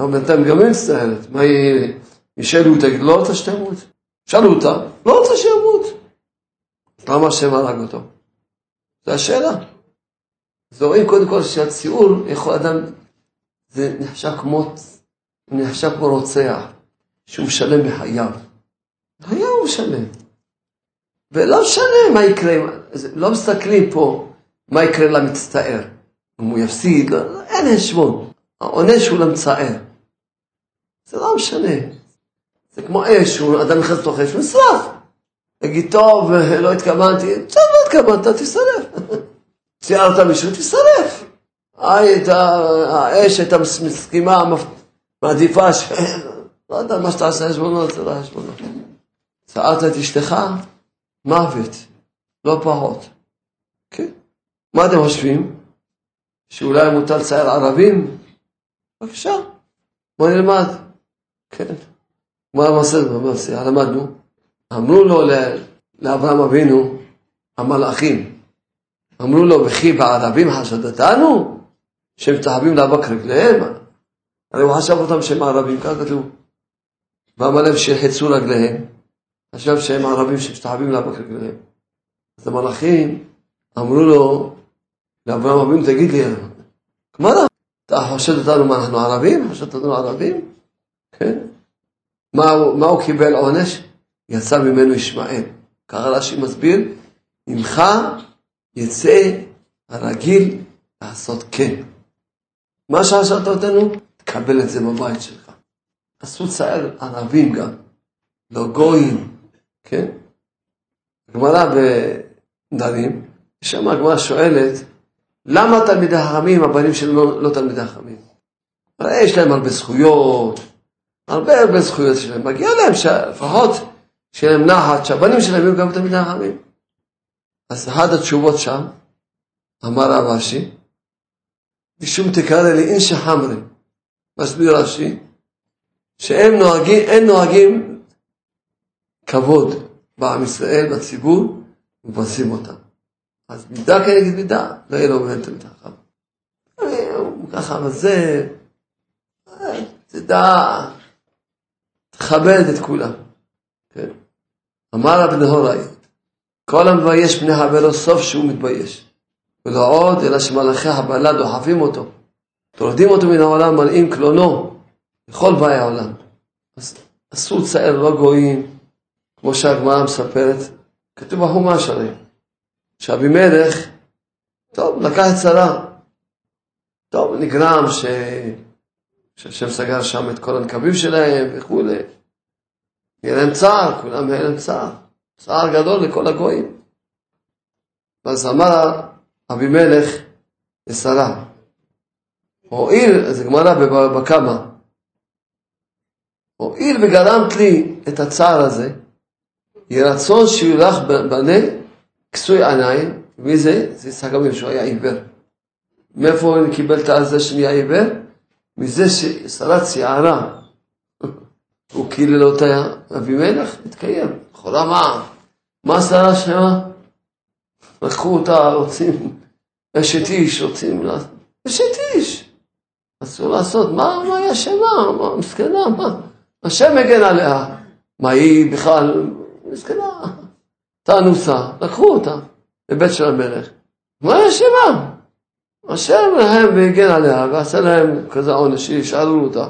אבל בינתיים גם היא מצטערת. מה היא... ישאלו, תגיד, לא רוצה שתמות? שאלו אותה, לא רוצה שימות. למה השם הרג אותו? זו השאלה. אז רואים קודם כל שהציור, יכול אדם, זה נחשב כמו, נחשב כמו רוצח, שהוא משלם בחייו. היה הוא משלם. ולא משנה מה יקרה, לא מסתכלים פה מה יקרה למצטער. אם הוא יפסיד, לא, אין חשבון. העונש הוא למצער. זה לא משנה. זה כמו אש, אדם נכנס לתוך אש, הוא נשרף. תגיד, טוב, לא התכוונתי, בסדר, לא התכוונת, תשרף. ציירת מישהו, תשרף. האש הייתה מסכימה, מעדיפה ש... לא יודע, מה שאתה עושה חשבונות, זה לא חשבונות. צערת את אשתך, מוות, לא פחות. כן? מה אתם חושבים? שאולי מותר לצייר ערבים? בבקשה, בוא נלמד. כן. מה המסר במעשה? למדנו. אמרו לו לאברהם אבינו, המלאכים, אמרו לו, וכי בערבים חשדתנו? שהם מתחבים לאבק רגליהם? הרי הוא חשב אותם שהם ערבים, כך כתוב. ואמר להם שחצו רגליהם, חשב שהם ערבים שמשתחווים לאבק רגליהם. אז המלאכים אמרו לו, לאברהם אבינו, תגיד לי, גמרא, אתה חושד אותנו מה אנחנו ערבים? חושד אותנו ערבים? כן. מה, מה הוא קיבל עונש? יצא ממנו ישמעאל. ככה רש"י מסביר, ממך יצא הרגיל לעשות כן. מה שחשבת אותנו, תקבל את זה בבית שלך. עשו צער ערבים גם, לא גויים, כן? גמרא בדרים, שם הגמרא שואלת, למה תלמידי חכמים, הבנים שלהם לא, לא תלמידי חכמים? הרי יש להם הרבה זכויות, הרבה הרבה זכויות שלהם, מגיע להם שלפחות שיהיה להם נחת, שהבנים שלהם יהיו גם תלמידי חכמים. אז אחת התשובות שם, אמר רב רש"י, משום תקרא לי אינשא חמרי, מסביר רש"י, שהם נוהגים, נוהגים כבוד בעם ישראל, בציבור, ומבצעים אותם. אז מידה כנגד מידה, לא יהיה לו באמת תלמיד חכם. ככה, אבל זה, תדע, תכבד את כולם. כן? אמר רב נהוראי, כל המבייש פני חברו סוף שהוא מתבייש. ולא עוד, אלא שמלאכי הבלה דוחפים אותו. תורדים אותו מן העולם, מראים קלונו לכל באי העולם. אז עשו צער לא גויים, כמו שהגמרא מספרת, כתוב בחומש הרי. שאבימלך, טוב, לקח את שרה. טוב, נגרם ש... שהשם סגר שם את כל הנקבים שלהם וכולי. יהיה להם צער, כולם יהיה להם צער. צער גדול לכל הגויים. ואז אמר אבימלך לשרה, הואיל, זה גמרא בקמה, הואיל וגרמת לי את הצער הזה, יהי רצון שיהיו לך בנה כסוי עיניים, מי זה? זה יצחק אבינו שהוא היה עיוור. מאיפה הוא קיבל את הזה שנהיה עיוור? מזה ששרה צערה, הוא קילל אותה אבימלך, התקיים. לכאורה מה? מה שרה שמה? לקחו אותה, רוצים, אשת איש רוצים לעשות, אשת איש. אסור לעשות, מה, מה היא אשמה, מה, מסכנה, מה, השם מגן עליה. מה היא בכלל, מסכנה, תאנוסה, לקחו אותה לבית של המלך. מה היא אשמה? השם להם והגן עליה ועשה להם כזה עונש שישאלו אותה.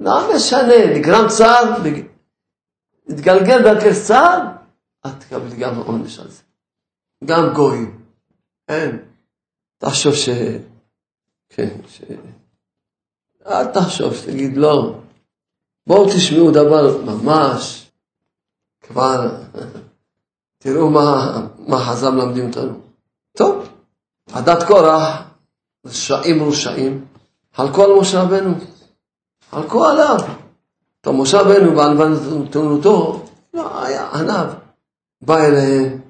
לא משנה, נגרם צער, התגלגל דרכך צער, את תקבלי גם עונש על זה. גם גויים. אין. תחשוב ש... כן, ש... אל תחשוב, שתגיד לא. בואו תשמעו דבר ממש, כבר, תראו מה, מה חז"ל מלמדים אותנו. טוב, עדת קורח, רשעים רושעים, חלקו על משה רבנו, חלקו עליו. משה רבנו בענוותנותו, לא, היה עניו, בא אליהם,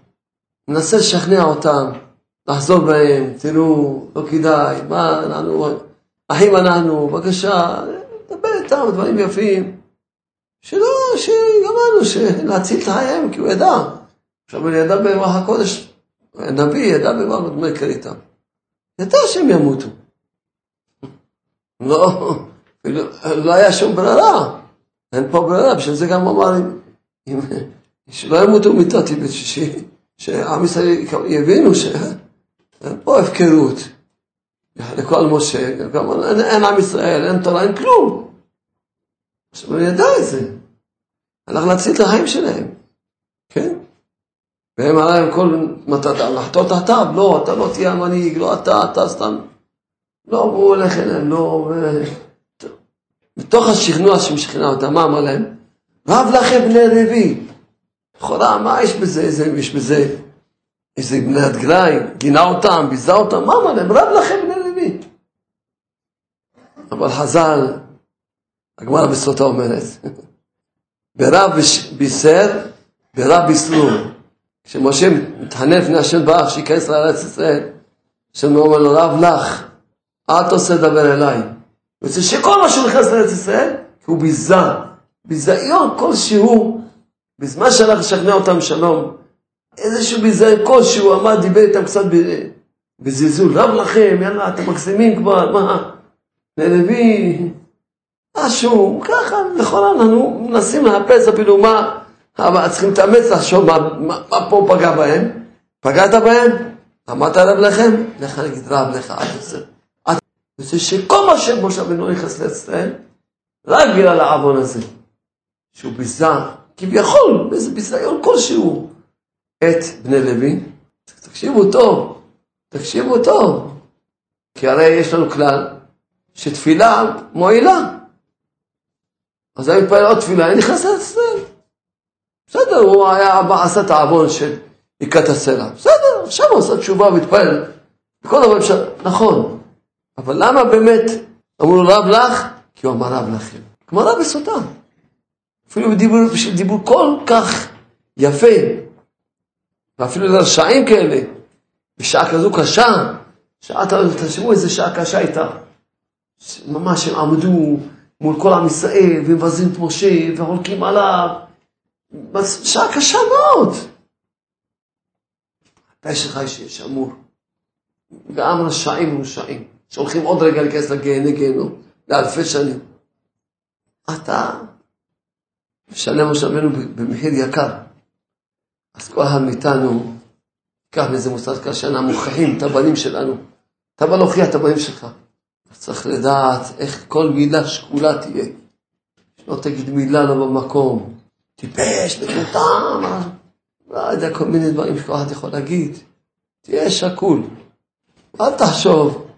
מנסה לשכנע אותם, לחזור בהם, תראו, לא כדאי, מה אנחנו, אחים אנחנו, בבקשה, דבר איתם דברים יפים, שלא, שגמרנו, להציל את חייהם, כי הוא ידע. עכשיו הוא ידע ברוח הקודש, הנביא ידע במה מדמקר איתם. ידע שהם ימותו. לא, לא היה שום ברירה, אין פה ברירה, בשביל זה גם אמר, שלא ימותו מיתות, שעם ישראל יבינו שאין פה הפקרות. לכל משה, גם אין, אין עם ישראל, אין תורה, אין כלום. עכשיו הוא ידע את זה. הלך להציל את החיים שלהם, כן? והם עליהם כל מטרתם, לחטוא תחתיו, לא, אתה לא תהיה המנהיג, לא אתה, אתה סתם. לא, הוא הולך אליהם, לא. בתוך השכנוע שמשכנע אותם, מה אמר להם? רב לכם בני לוי. לכאורה, מה יש בזה, איזה, יש בזה איזה בני הדגליים, גינה אותם, ביזה אותם, מה אמר להם? רב לכם בני לוי. אבל חז"ל, הגמרא בסוטה אומרת, ברב בישר, ברב בישרו. כשמשה מתחנן לפני השם ברך שייכנס לארץ ישראל, השם אומר לו, רב לך, אל תעשה דבר אליי. רוצה שכל מה שהוא נכנס לארץ ישראל, הוא ביזה, ביזיון כלשהו, בזמן שהלך לשכנע אותם שלום, איזשהו ביזיון כלשהו, עמד, דיבר איתם קצת בזלזול, רב לכם, יאללה, אתם מקסימים כבר, מה, ללוי, משהו, ככה, נכון, אנחנו מנסים לחפש אפילו מה, אבל צריכים להתאמץ לחשוב מה, מה, מה פה פגע בהם. פגעת בהם? אמרת רב לכם? לך נגיד רב לך, אל תעשה. זה שכל מה שמשה רבנו נכנס לישראל, רק בגלל העוון הזה, שהוא ביזה, כביכול, באיזה ביזיון כלשהו, את בני לוי. תקשיבו טוב, תקשיבו טוב, כי הרי יש לנו כלל שתפילה מועילה. אז אני מתפלל עוד תפילה, אני נכנס לישראל. בסדר, הוא היה, עשה את העוון של היכת הסלע. בסדר, עכשיו הוא עשה תשובה ומתפלל. כל דבר אפשר, נכון. אבל למה באמת אמרו לו רב לך? כי הוא אמר רב לכם. גמרא בסוטה. אפילו בדיבור, דיבור כל כך יפה, ואפילו לרשעים כאלה, בשעה כזו קשה, שעה, תחשבו איזה שעה קשה הייתה. ממש הם עמדו מול כל עם ישראל, ומבזים את משה, וחולקים עליו. שעה קשה מאוד. הפה שלך שיש אמור. גם רשעים ורשעים, שהולכים עוד רגע להיכנס לגיהני גיהנום, לאלפי שנים. אתה משלם משה רבנו במחיר יקר. אז כל אחד מאיתנו, קח מאיזה מוסד קשה, אנחנו מוכיחים את הבנים שלנו. אתה בא להוכיח את הבנים שלך. צריך לדעת איך כל מילה שקולה תהיה. שלא תגיד מילה לא במקום. טיפש, מטומטם, לא יודע, כל מיני דברים שכל אחד יכול להגיד. תהיה שקול. אל תחשוב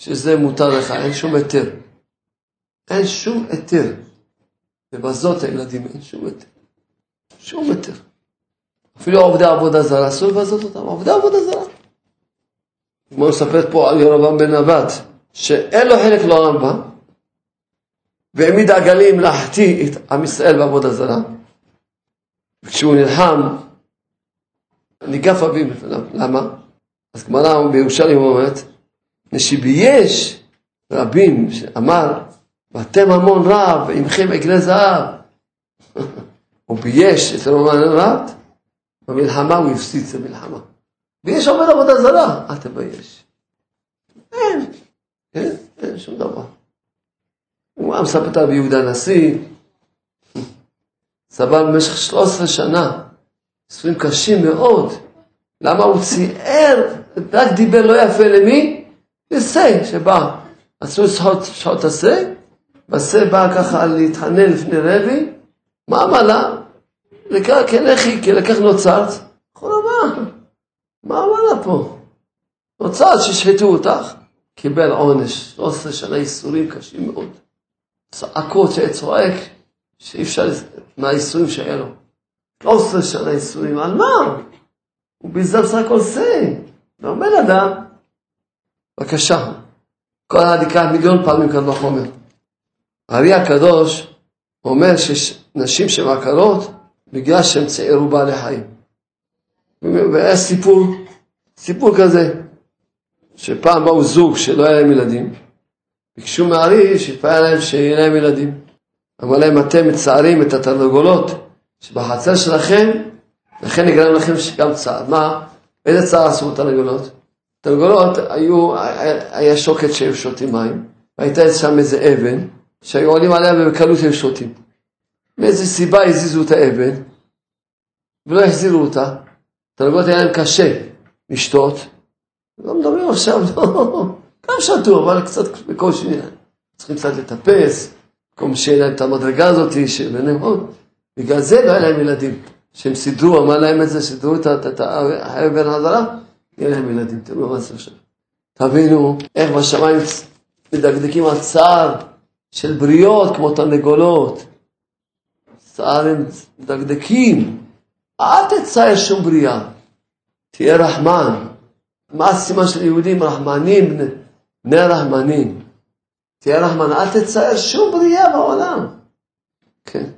שזה מותר לך, אין שום היתר. אין שום היתר. לבזות הילדים, אין שום היתר. שום היתר. אפילו עובדי עבודה זרה, אסור לבזות אותם, עובדי עבודה זרה. כמו מספרת פה על ירבעם בן נבט. שאין לו חלק לרמב"ם, והעמיד עגלים להחטיא את עם ישראל בעבודה זרה. וכשהוא נלחם, ניגף אביו בפניו. למה? אז גמרא בירושלים אומרת, נשיבייש רבים שאמר, ואתם המון רב, ועמכם עגלי זהב. הוא בייש את רומן רב, במלחמה הוא הפסיד את המלחמה. ויש עובד עבודה זרה, אל תבייש. אין, אין, אין שום דבר. הוא היה מספר את רבי יהודה הנשיא, סבל במשך 13 שנה, ניסויים קשים מאוד. למה הוא ציער, רק דיבר לא יפה למי? לסי שבא. עשו שעות, שעות הסי, והסי בא ככה להתחנן לפני רבי, מה אמר לה? לקח כלכי, כי לקח נוצרת. לומר, מה אמר לה פה? נוצרת שישחטו אותך, קיבל עונש, 13 שנה ייסורים קשים מאוד. צעקות שצועק, שאי אפשר, מהייסורים שהיה לו. 13 שנה ייסורים, על מה? הוא ביזה בסך הכל שיא. ואומר אדם, בבקשה, כל אחד ייקח מיליון פעמים כאן בחומר. הארי הקדוש אומר שיש נשים שהן עקרות בגלל שהן צעירו בעלי חיים. והיה סיפור, סיפור כזה, שפעם באו זוג שלא היה להם ילדים, ביקשו מהארי שיתפלל להם שיהיה להם ילדים. אמר להם, אתם מצערים את התרנגולות שבחצר שלכם, לכן נגרם לכם גם צער. מה? איזה צער עשו התרנגולות? תרנגולות היו, היה שוקת שהיו שותים מים, והייתה שם איזה אבן, שהיו עולים עליה ובקלות היו שותים. מאיזה סיבה הזיזו את האבן, ולא החזירו אותה. תרנגולות היה להם קשה לשתות. לא מדברים עכשיו, לא, גם שתו, אבל קצת בקושי. צריכים קצת לטפס, במקום שיהיה להם את המדרגה הזאת, שבנאמון. בגלל זה לא היה להם ילדים. שהם סידרו, אמר להם את זה, סידרו את האבן הזרה, יהיה להם ילדים. תראו מה זה עכשיו. תבינו איך בשמיים מדקדקים על צער של בריות כמו תרנגולות. צער הם מדקדקים. אל תצייר שום בריאה. תהיה רחמן. מה הסימן של יהודים? רחמנים, בני, רחמנים. תהיה רחמן, אל תצייר שום בריאה בעולם. כן.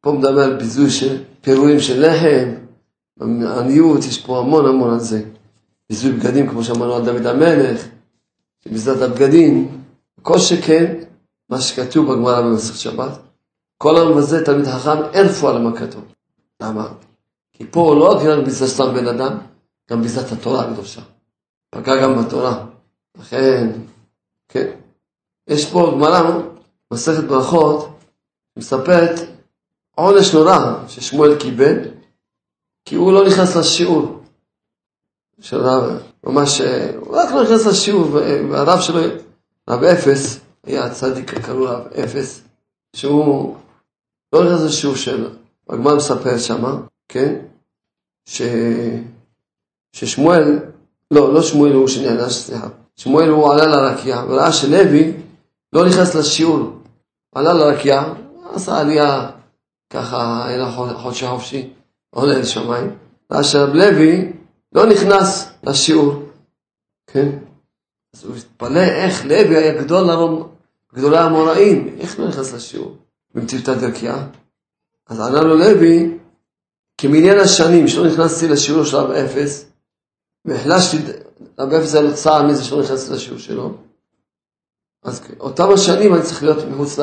פה מדבר על ביזוי של פירורים של לחם, עניות, יש פה המון המון על זה. ביזוי בגדים, כמו שאמרנו על דוד המלך, ביזת הבגדים. כל שכן, מה שכתוב בגמרא במסכת שבת, כל המבזה תלמיד חכם, אין רפואה למה כתוב. למה? כי פה לא רק ביזה סתם בן אדם, גם ביזת התורה הקדושה. פגע גם בתורה. לכן, כן. יש פה גמרא, מסכת ברכות, מספרת עונש נורא ששמואל קיבל, כי הוא לא נכנס לשיעור הרב, ממש, הוא רק נכנס לשיעור, והרב שלו, רב אפס, היה צדיק, קראו רב אפס, שהוא לא נכנס לשיעור שלו. הגמרא מספר שמה, כן, ש... ששמואל, לא, לא שמואל הוא שנענש, סליחה, שמואל הוא עלה לרקיע, וראה שלוי לא נכנס לשיעור, עלה לרקיע, עשה עלייה ככה לו חודשי חופשי, עולה לשמיים, ואשר לוי לא נכנס לשיעור, כן? אז הוא התפלא איך לוי היה גדול לרום, גדולי המוראים, איך לא נכנס לשיעור במציאות דרכיה? אז ענה לו לוי, כמניין השנים שלא נכנסתי לשיעור של רב אפס, והחלשתי, רב אפס היה לו צער מזה שלא נכנסתי לשיעור שלו, אז אותם השנים אני צריך להיות מחוץ ל...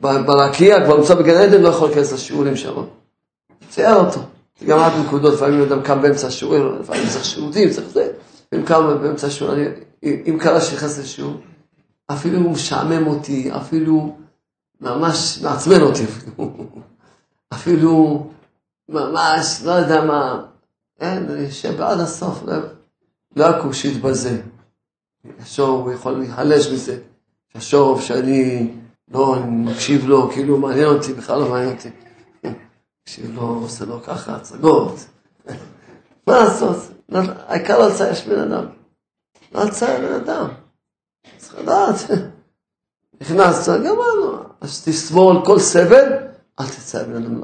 ברקיע, כבר נמצא בגן עדן, לא יכול להיכנס לשיעורים שם. צייר אותו. זה גם רק נקודות, לפעמים אדם קם באמצע השיעור, לפעמים צריך שירותים, צריך זה. אם קם באמצע השיעור, אם קרה שנכנס לשיעור, אפילו הוא משעמם אותי, אפילו ממש מעצבן אותי אפילו. ממש, לא יודע מה, אין, אני אשב עד הסוף, לא, לא יקום שיתבזה. יחשוב, הוא יכול להיחלש מזה. יחשוב שאני לא, מקשיב לו, כאילו מעניין אותי, בכלל לא מעניין אותי. לו, עושה לו ככה, הצגות. מה לעשות? העיקר לא לצייר בן אדם. לא לצייר בן אדם. צריך לדעת. נכנסת, גמרנו. אז תסבול כל סבל, אל תצייר בן אדם.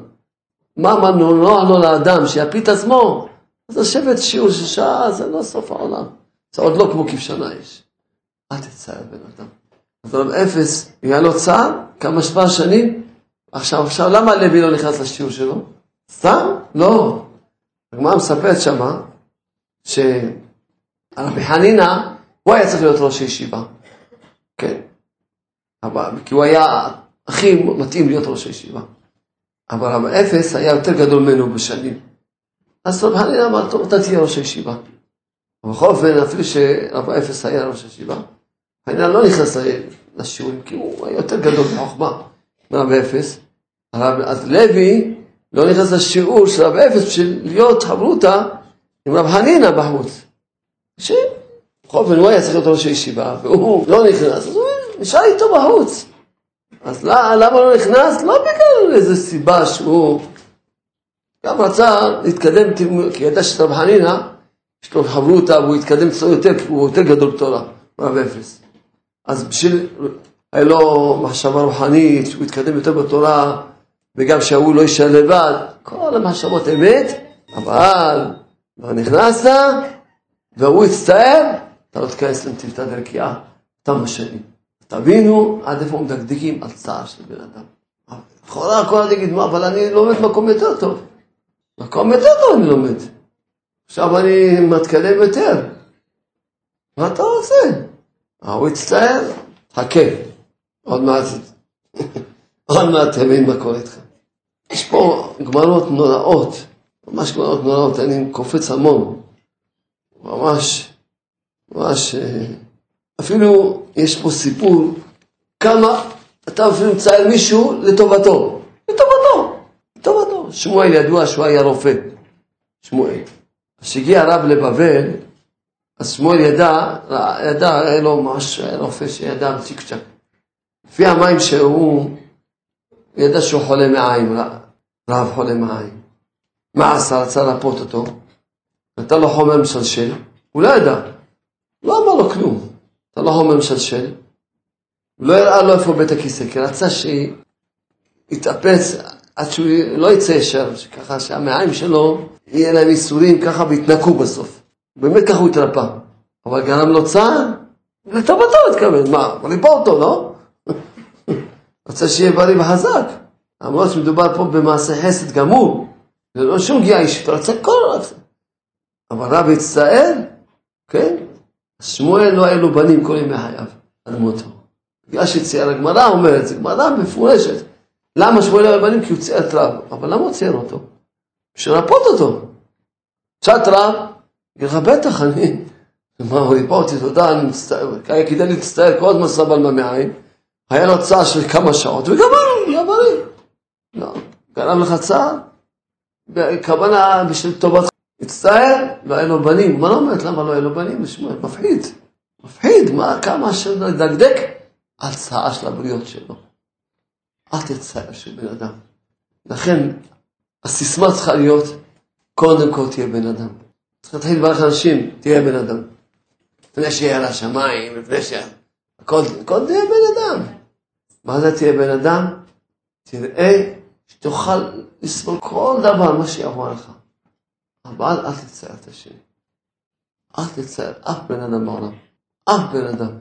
מה אמרנו? לא אמרנו לאדם שיפיל את עצמו. אז לשבת שיעור של שעה זה לא סוף העולם. זה עוד לא כמו כבשנה יש. אל תצייר בן אדם. אז אפס, היה לו צער, כמה שבע שנים, עכשיו, עכשיו, למה לוי לא נכנס לשיעור שלו? סתם? לא. הגמרא מספרת שמה, שרבי חנינא, הוא היה צריך להיות ראש הישיבה, כן? אבל, כי הוא היה הכי מתאים להיות ראש הישיבה. אבל רב אפס היה יותר גדול ממנו בשנים. אז רב חנינא אמר, טוב, אתה תהיה ראש הישיבה. בכל אופן, אפילו שרב אפס היה ראש הישיבה, העניין לא נכנס לשיעורים, כי הוא היה יותר גדול בחוכמה מרב אפס. אז לוי לא נכנס לשיעור של רב אפס בשביל להיות חברותא עם רב חנינא בחוץ. שבכל אופן הוא היה צריך להיות ראש הישיבה, והוא לא נכנס, אז הוא נשאר איתו בחוץ. אז למה לא נכנס? לא בגלל איזו סיבה שהוא גם רצה להתקדם, כי ידע שרב חנינא, יש לו חברותא והוא התקדם אצלו יותר, הוא יותר גדול בתורה, רב אפס. אז בשביל, היה לו מחשבה רוחנית, שהוא יתקדם יותר בתורה, וגם שההוא לא יישאר לבד, כל המחשבות אמת, אבל כבר נכנסת, והוא יצטער, אתה לא תיכנס לנתיבתא דרכיה, אתה משנים. תבינו עד איפה מדקדקים על צער של בן אדם. לכאורה הכל תגיד, מה, אבל אני לומד מקום יותר טוב. מקום יותר טוב אני לומד. עכשיו אני מתקדם יותר. מה אתה רוצה? ההוא יצטער, חכה. עוד מעט, עוד מעט תבין מה קורה איתך. יש פה גמרות נוראות, ממש גמרות נוראות, אני קופץ המון. ממש, ממש, אה, אפילו יש פה סיפור כמה אתה אפילו מצייר מישהו לטובתו, לטובתו, לטובתו. שמואל ידוע שהוא היה רופא, שמואל. כשהגיע הרב לבבל, אז שמואל ידע, ידע, היה לו ממש רופא שידע צ'יק צ'ק. לפי המים שהוא, ידע שהוא חולה מעיים, רב חולה מעיים. מה עשה? רצה לרפות אותו, נתן לו חומר משלשל, הוא לא ידע, לא אמר לו כלום, נתן לו חומר משלשל, לא הראה לו איפה בית הכיסא, כי רצה שיתאפס עד שהוא לא יצא ישר, ככה שהמעיים שלו יהיה להם ייסורים ככה ויתנקו בסוף. באמת ככה הוא התרפא. אבל גרם לו צער, לטובתו התכוון, מה, ריפא אותו, לא? רוצה שיהיה בריא וחזק. למרות שמדובר פה במעשה חסד גמור, זה לא שום גיאה אישית, רצה כל רצה. אבל רב הצטער, כן? שמואל לא היה לו בנים כל ימי חייו, על מותו. בגלל שצייר הגמרא אומרת, זו גמרא מפורשת. למה שמואל לא היה בנים? כי הוא צייר את רב. אבל למה הוא צייר אותו? בשביל לרפות אותו. קצת רב, יגיד לך, בטח, אני... מה, הוא ריפא אותי, תודה, אני מצטער. כדאי להצטער, כל הזמן סבל מהמעיים. היה לו צער של כמה שעות, וגמרנו. לא, גרם לך צער? בכוונה בשביל טובת... הצטער, לא היה לו בנים. מה לא אומרת? למה לא היה לו בנים? לשמואל, מפחיד. מפחיד, מה, כמה לדקדק על צער של הבריות שלו. אל תצטער של בן אדם. לכן, הסיסמה צריכה להיות, קודם כל תהיה בן אדם. צריך להתחיל לברך אנשים, תהיה בן אדם. לפני שיהיה על השמיים, לפני ש... קודם תהיה בן אדם. מה זה תהיה בן אדם? תראה שתוכל לסבול כל דבר, מה שיבוא לך. אבל אל תצטער את השני. אל תצטער אף בן אדם בעולם. אף בן אדם.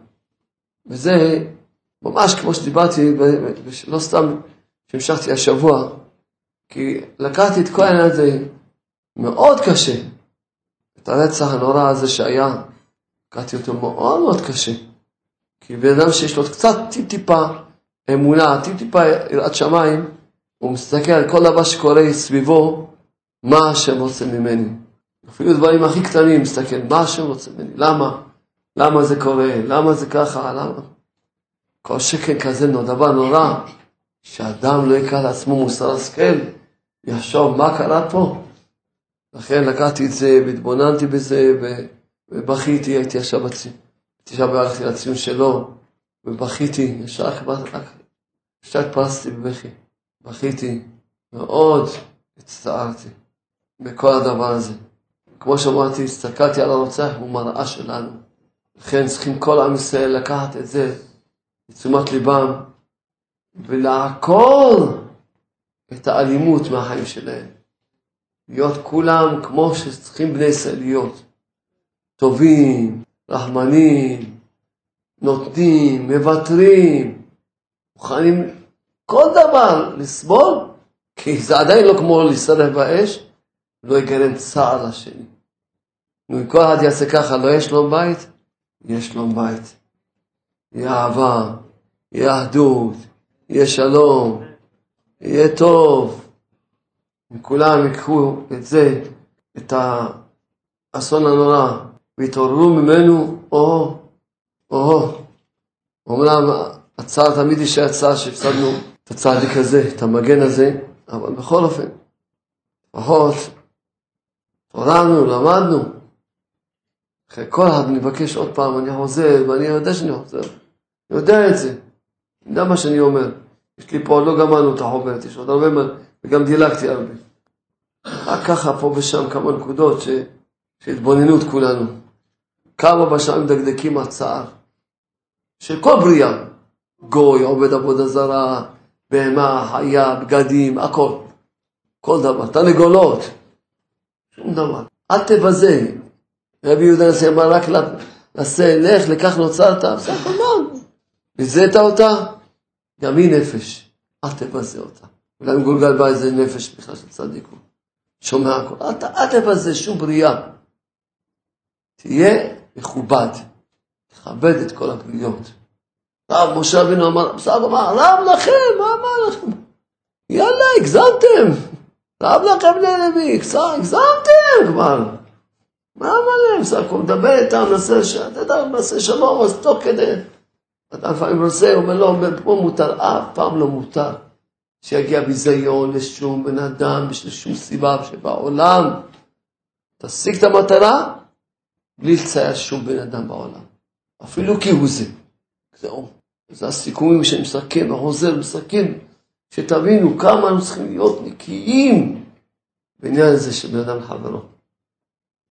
וזה ממש כמו שדיברתי, לא סתם שהמשכתי השבוע, כי לקחתי את כל העניין הזה מאוד קשה. את הרצח הנורא הזה שהיה, לקחתי אותו מאוד מאוד קשה. כי בן אדם שיש לו קצת טיפ-טיפה אמונה, טיפ-טיפה יראת שמיים, הוא מסתכל על כל דבר שקורה סביבו, מה השם רוצה ממני. אפילו דברים הכי קטנים, מסתכל, מה השם רוצה ממני, למה? למה זה קורה? למה זה ככה? למה? כל שקל כזה דבר נורא, שאדם לא יקרא לעצמו מוסר השכל, יחשוב מה קרה פה. לכן לקחתי את זה והתבוננתי בזה ובכיתי, הייתי עכשיו בציון, עכשיו הלכתי לציון שלו ובכיתי, ישר התפרסתי בבכי, בכיתי, מאוד הצטערתי בכל הדבר הזה. כמו שאמרתי, הסתכלתי על הרוצח, הוא מראה שלנו. לכן צריכים כל עם ישראל לקחת את זה לתשומת ליבם ולעקור את האלימות מהחיים שלהם. להיות כולם כמו שצריכים בני ישראל להיות. טובים, רחמנים, נותנים, מוותרים, מוכנים כל דבר לסבול, כי זה עדיין לא כמו להסתרף באש, לא יגרם צער לשני. אם כל אחד יעשה ככה, לא יהיה שלום בית? יהיה שלום בית. יהיה אהבה, יהיה אחדות, יהיה שלום, יהיה טוב. אם כולם ייקחו את זה, את האסון הנורא, והתעוררו ממנו, או, או, אומנם הצער תמיד יישאר צער שהפסדנו את הצדיק הזה, את המגן הזה, אבל בכל אופן, לפחות התעוררנו, למדנו. אחרי כל אחד מבקש עוד פעם, אני חוזר, ואני יודע שאני חוזר. אני יודע את זה. אני יודע מה שאני אומר. יש לי פה, עוד לא גמרנו את החוברת, יש עוד הרבה מה, וגם דילגתי הרבה. רק ככה פה ושם כמה נקודות ש... שהתבוננות כולנו. כמה בשעה מדקדקים הצער של כל בריאה. גוי, עובד עבודה זרה, בהמה, חיה, בגדים, הכל. כל דבר. תרנגולות. שום דבר. אל תבזה. רבי יהודה נשיא אמר רק נעשה, לך, לכך נוצרת, בסדר, מה? ביזית אותה? גם היא נפש. אל תבזה אותה. אולי מגולגל בה איזה נפש בכלל של צדיק הוא. שומע הכל. אל תבזה שום בריאה. תהיה מכובד. תכבד את כל הבריות. רב משה אבינו אמר, בסדר, מה, רב לכם, מה אמר לכם? יאללה, הגזמתם. רב לכם בני לוי, הגזמתם כבר. מה אמר להם? בסך הכל מדבר איתם, מנסה, אתה יודע, מנסה שלום, אז תוך כדי. אתה לפעמים רוצה, אומר לו, פה מותר, אף פעם לא מותר שיגיע ביזיון לשום בן אדם, לשום סיבה שבעולם. תשיג את המטרה בלי לצייר שום בן אדם בעולם. אפילו כי הוא זה. זהו. זה הסיכומים שאני מסכם, החוזר מסכם, שתבינו כמה אנחנו צריכים להיות נקיים בעניין הזה של בן אדם לחברו.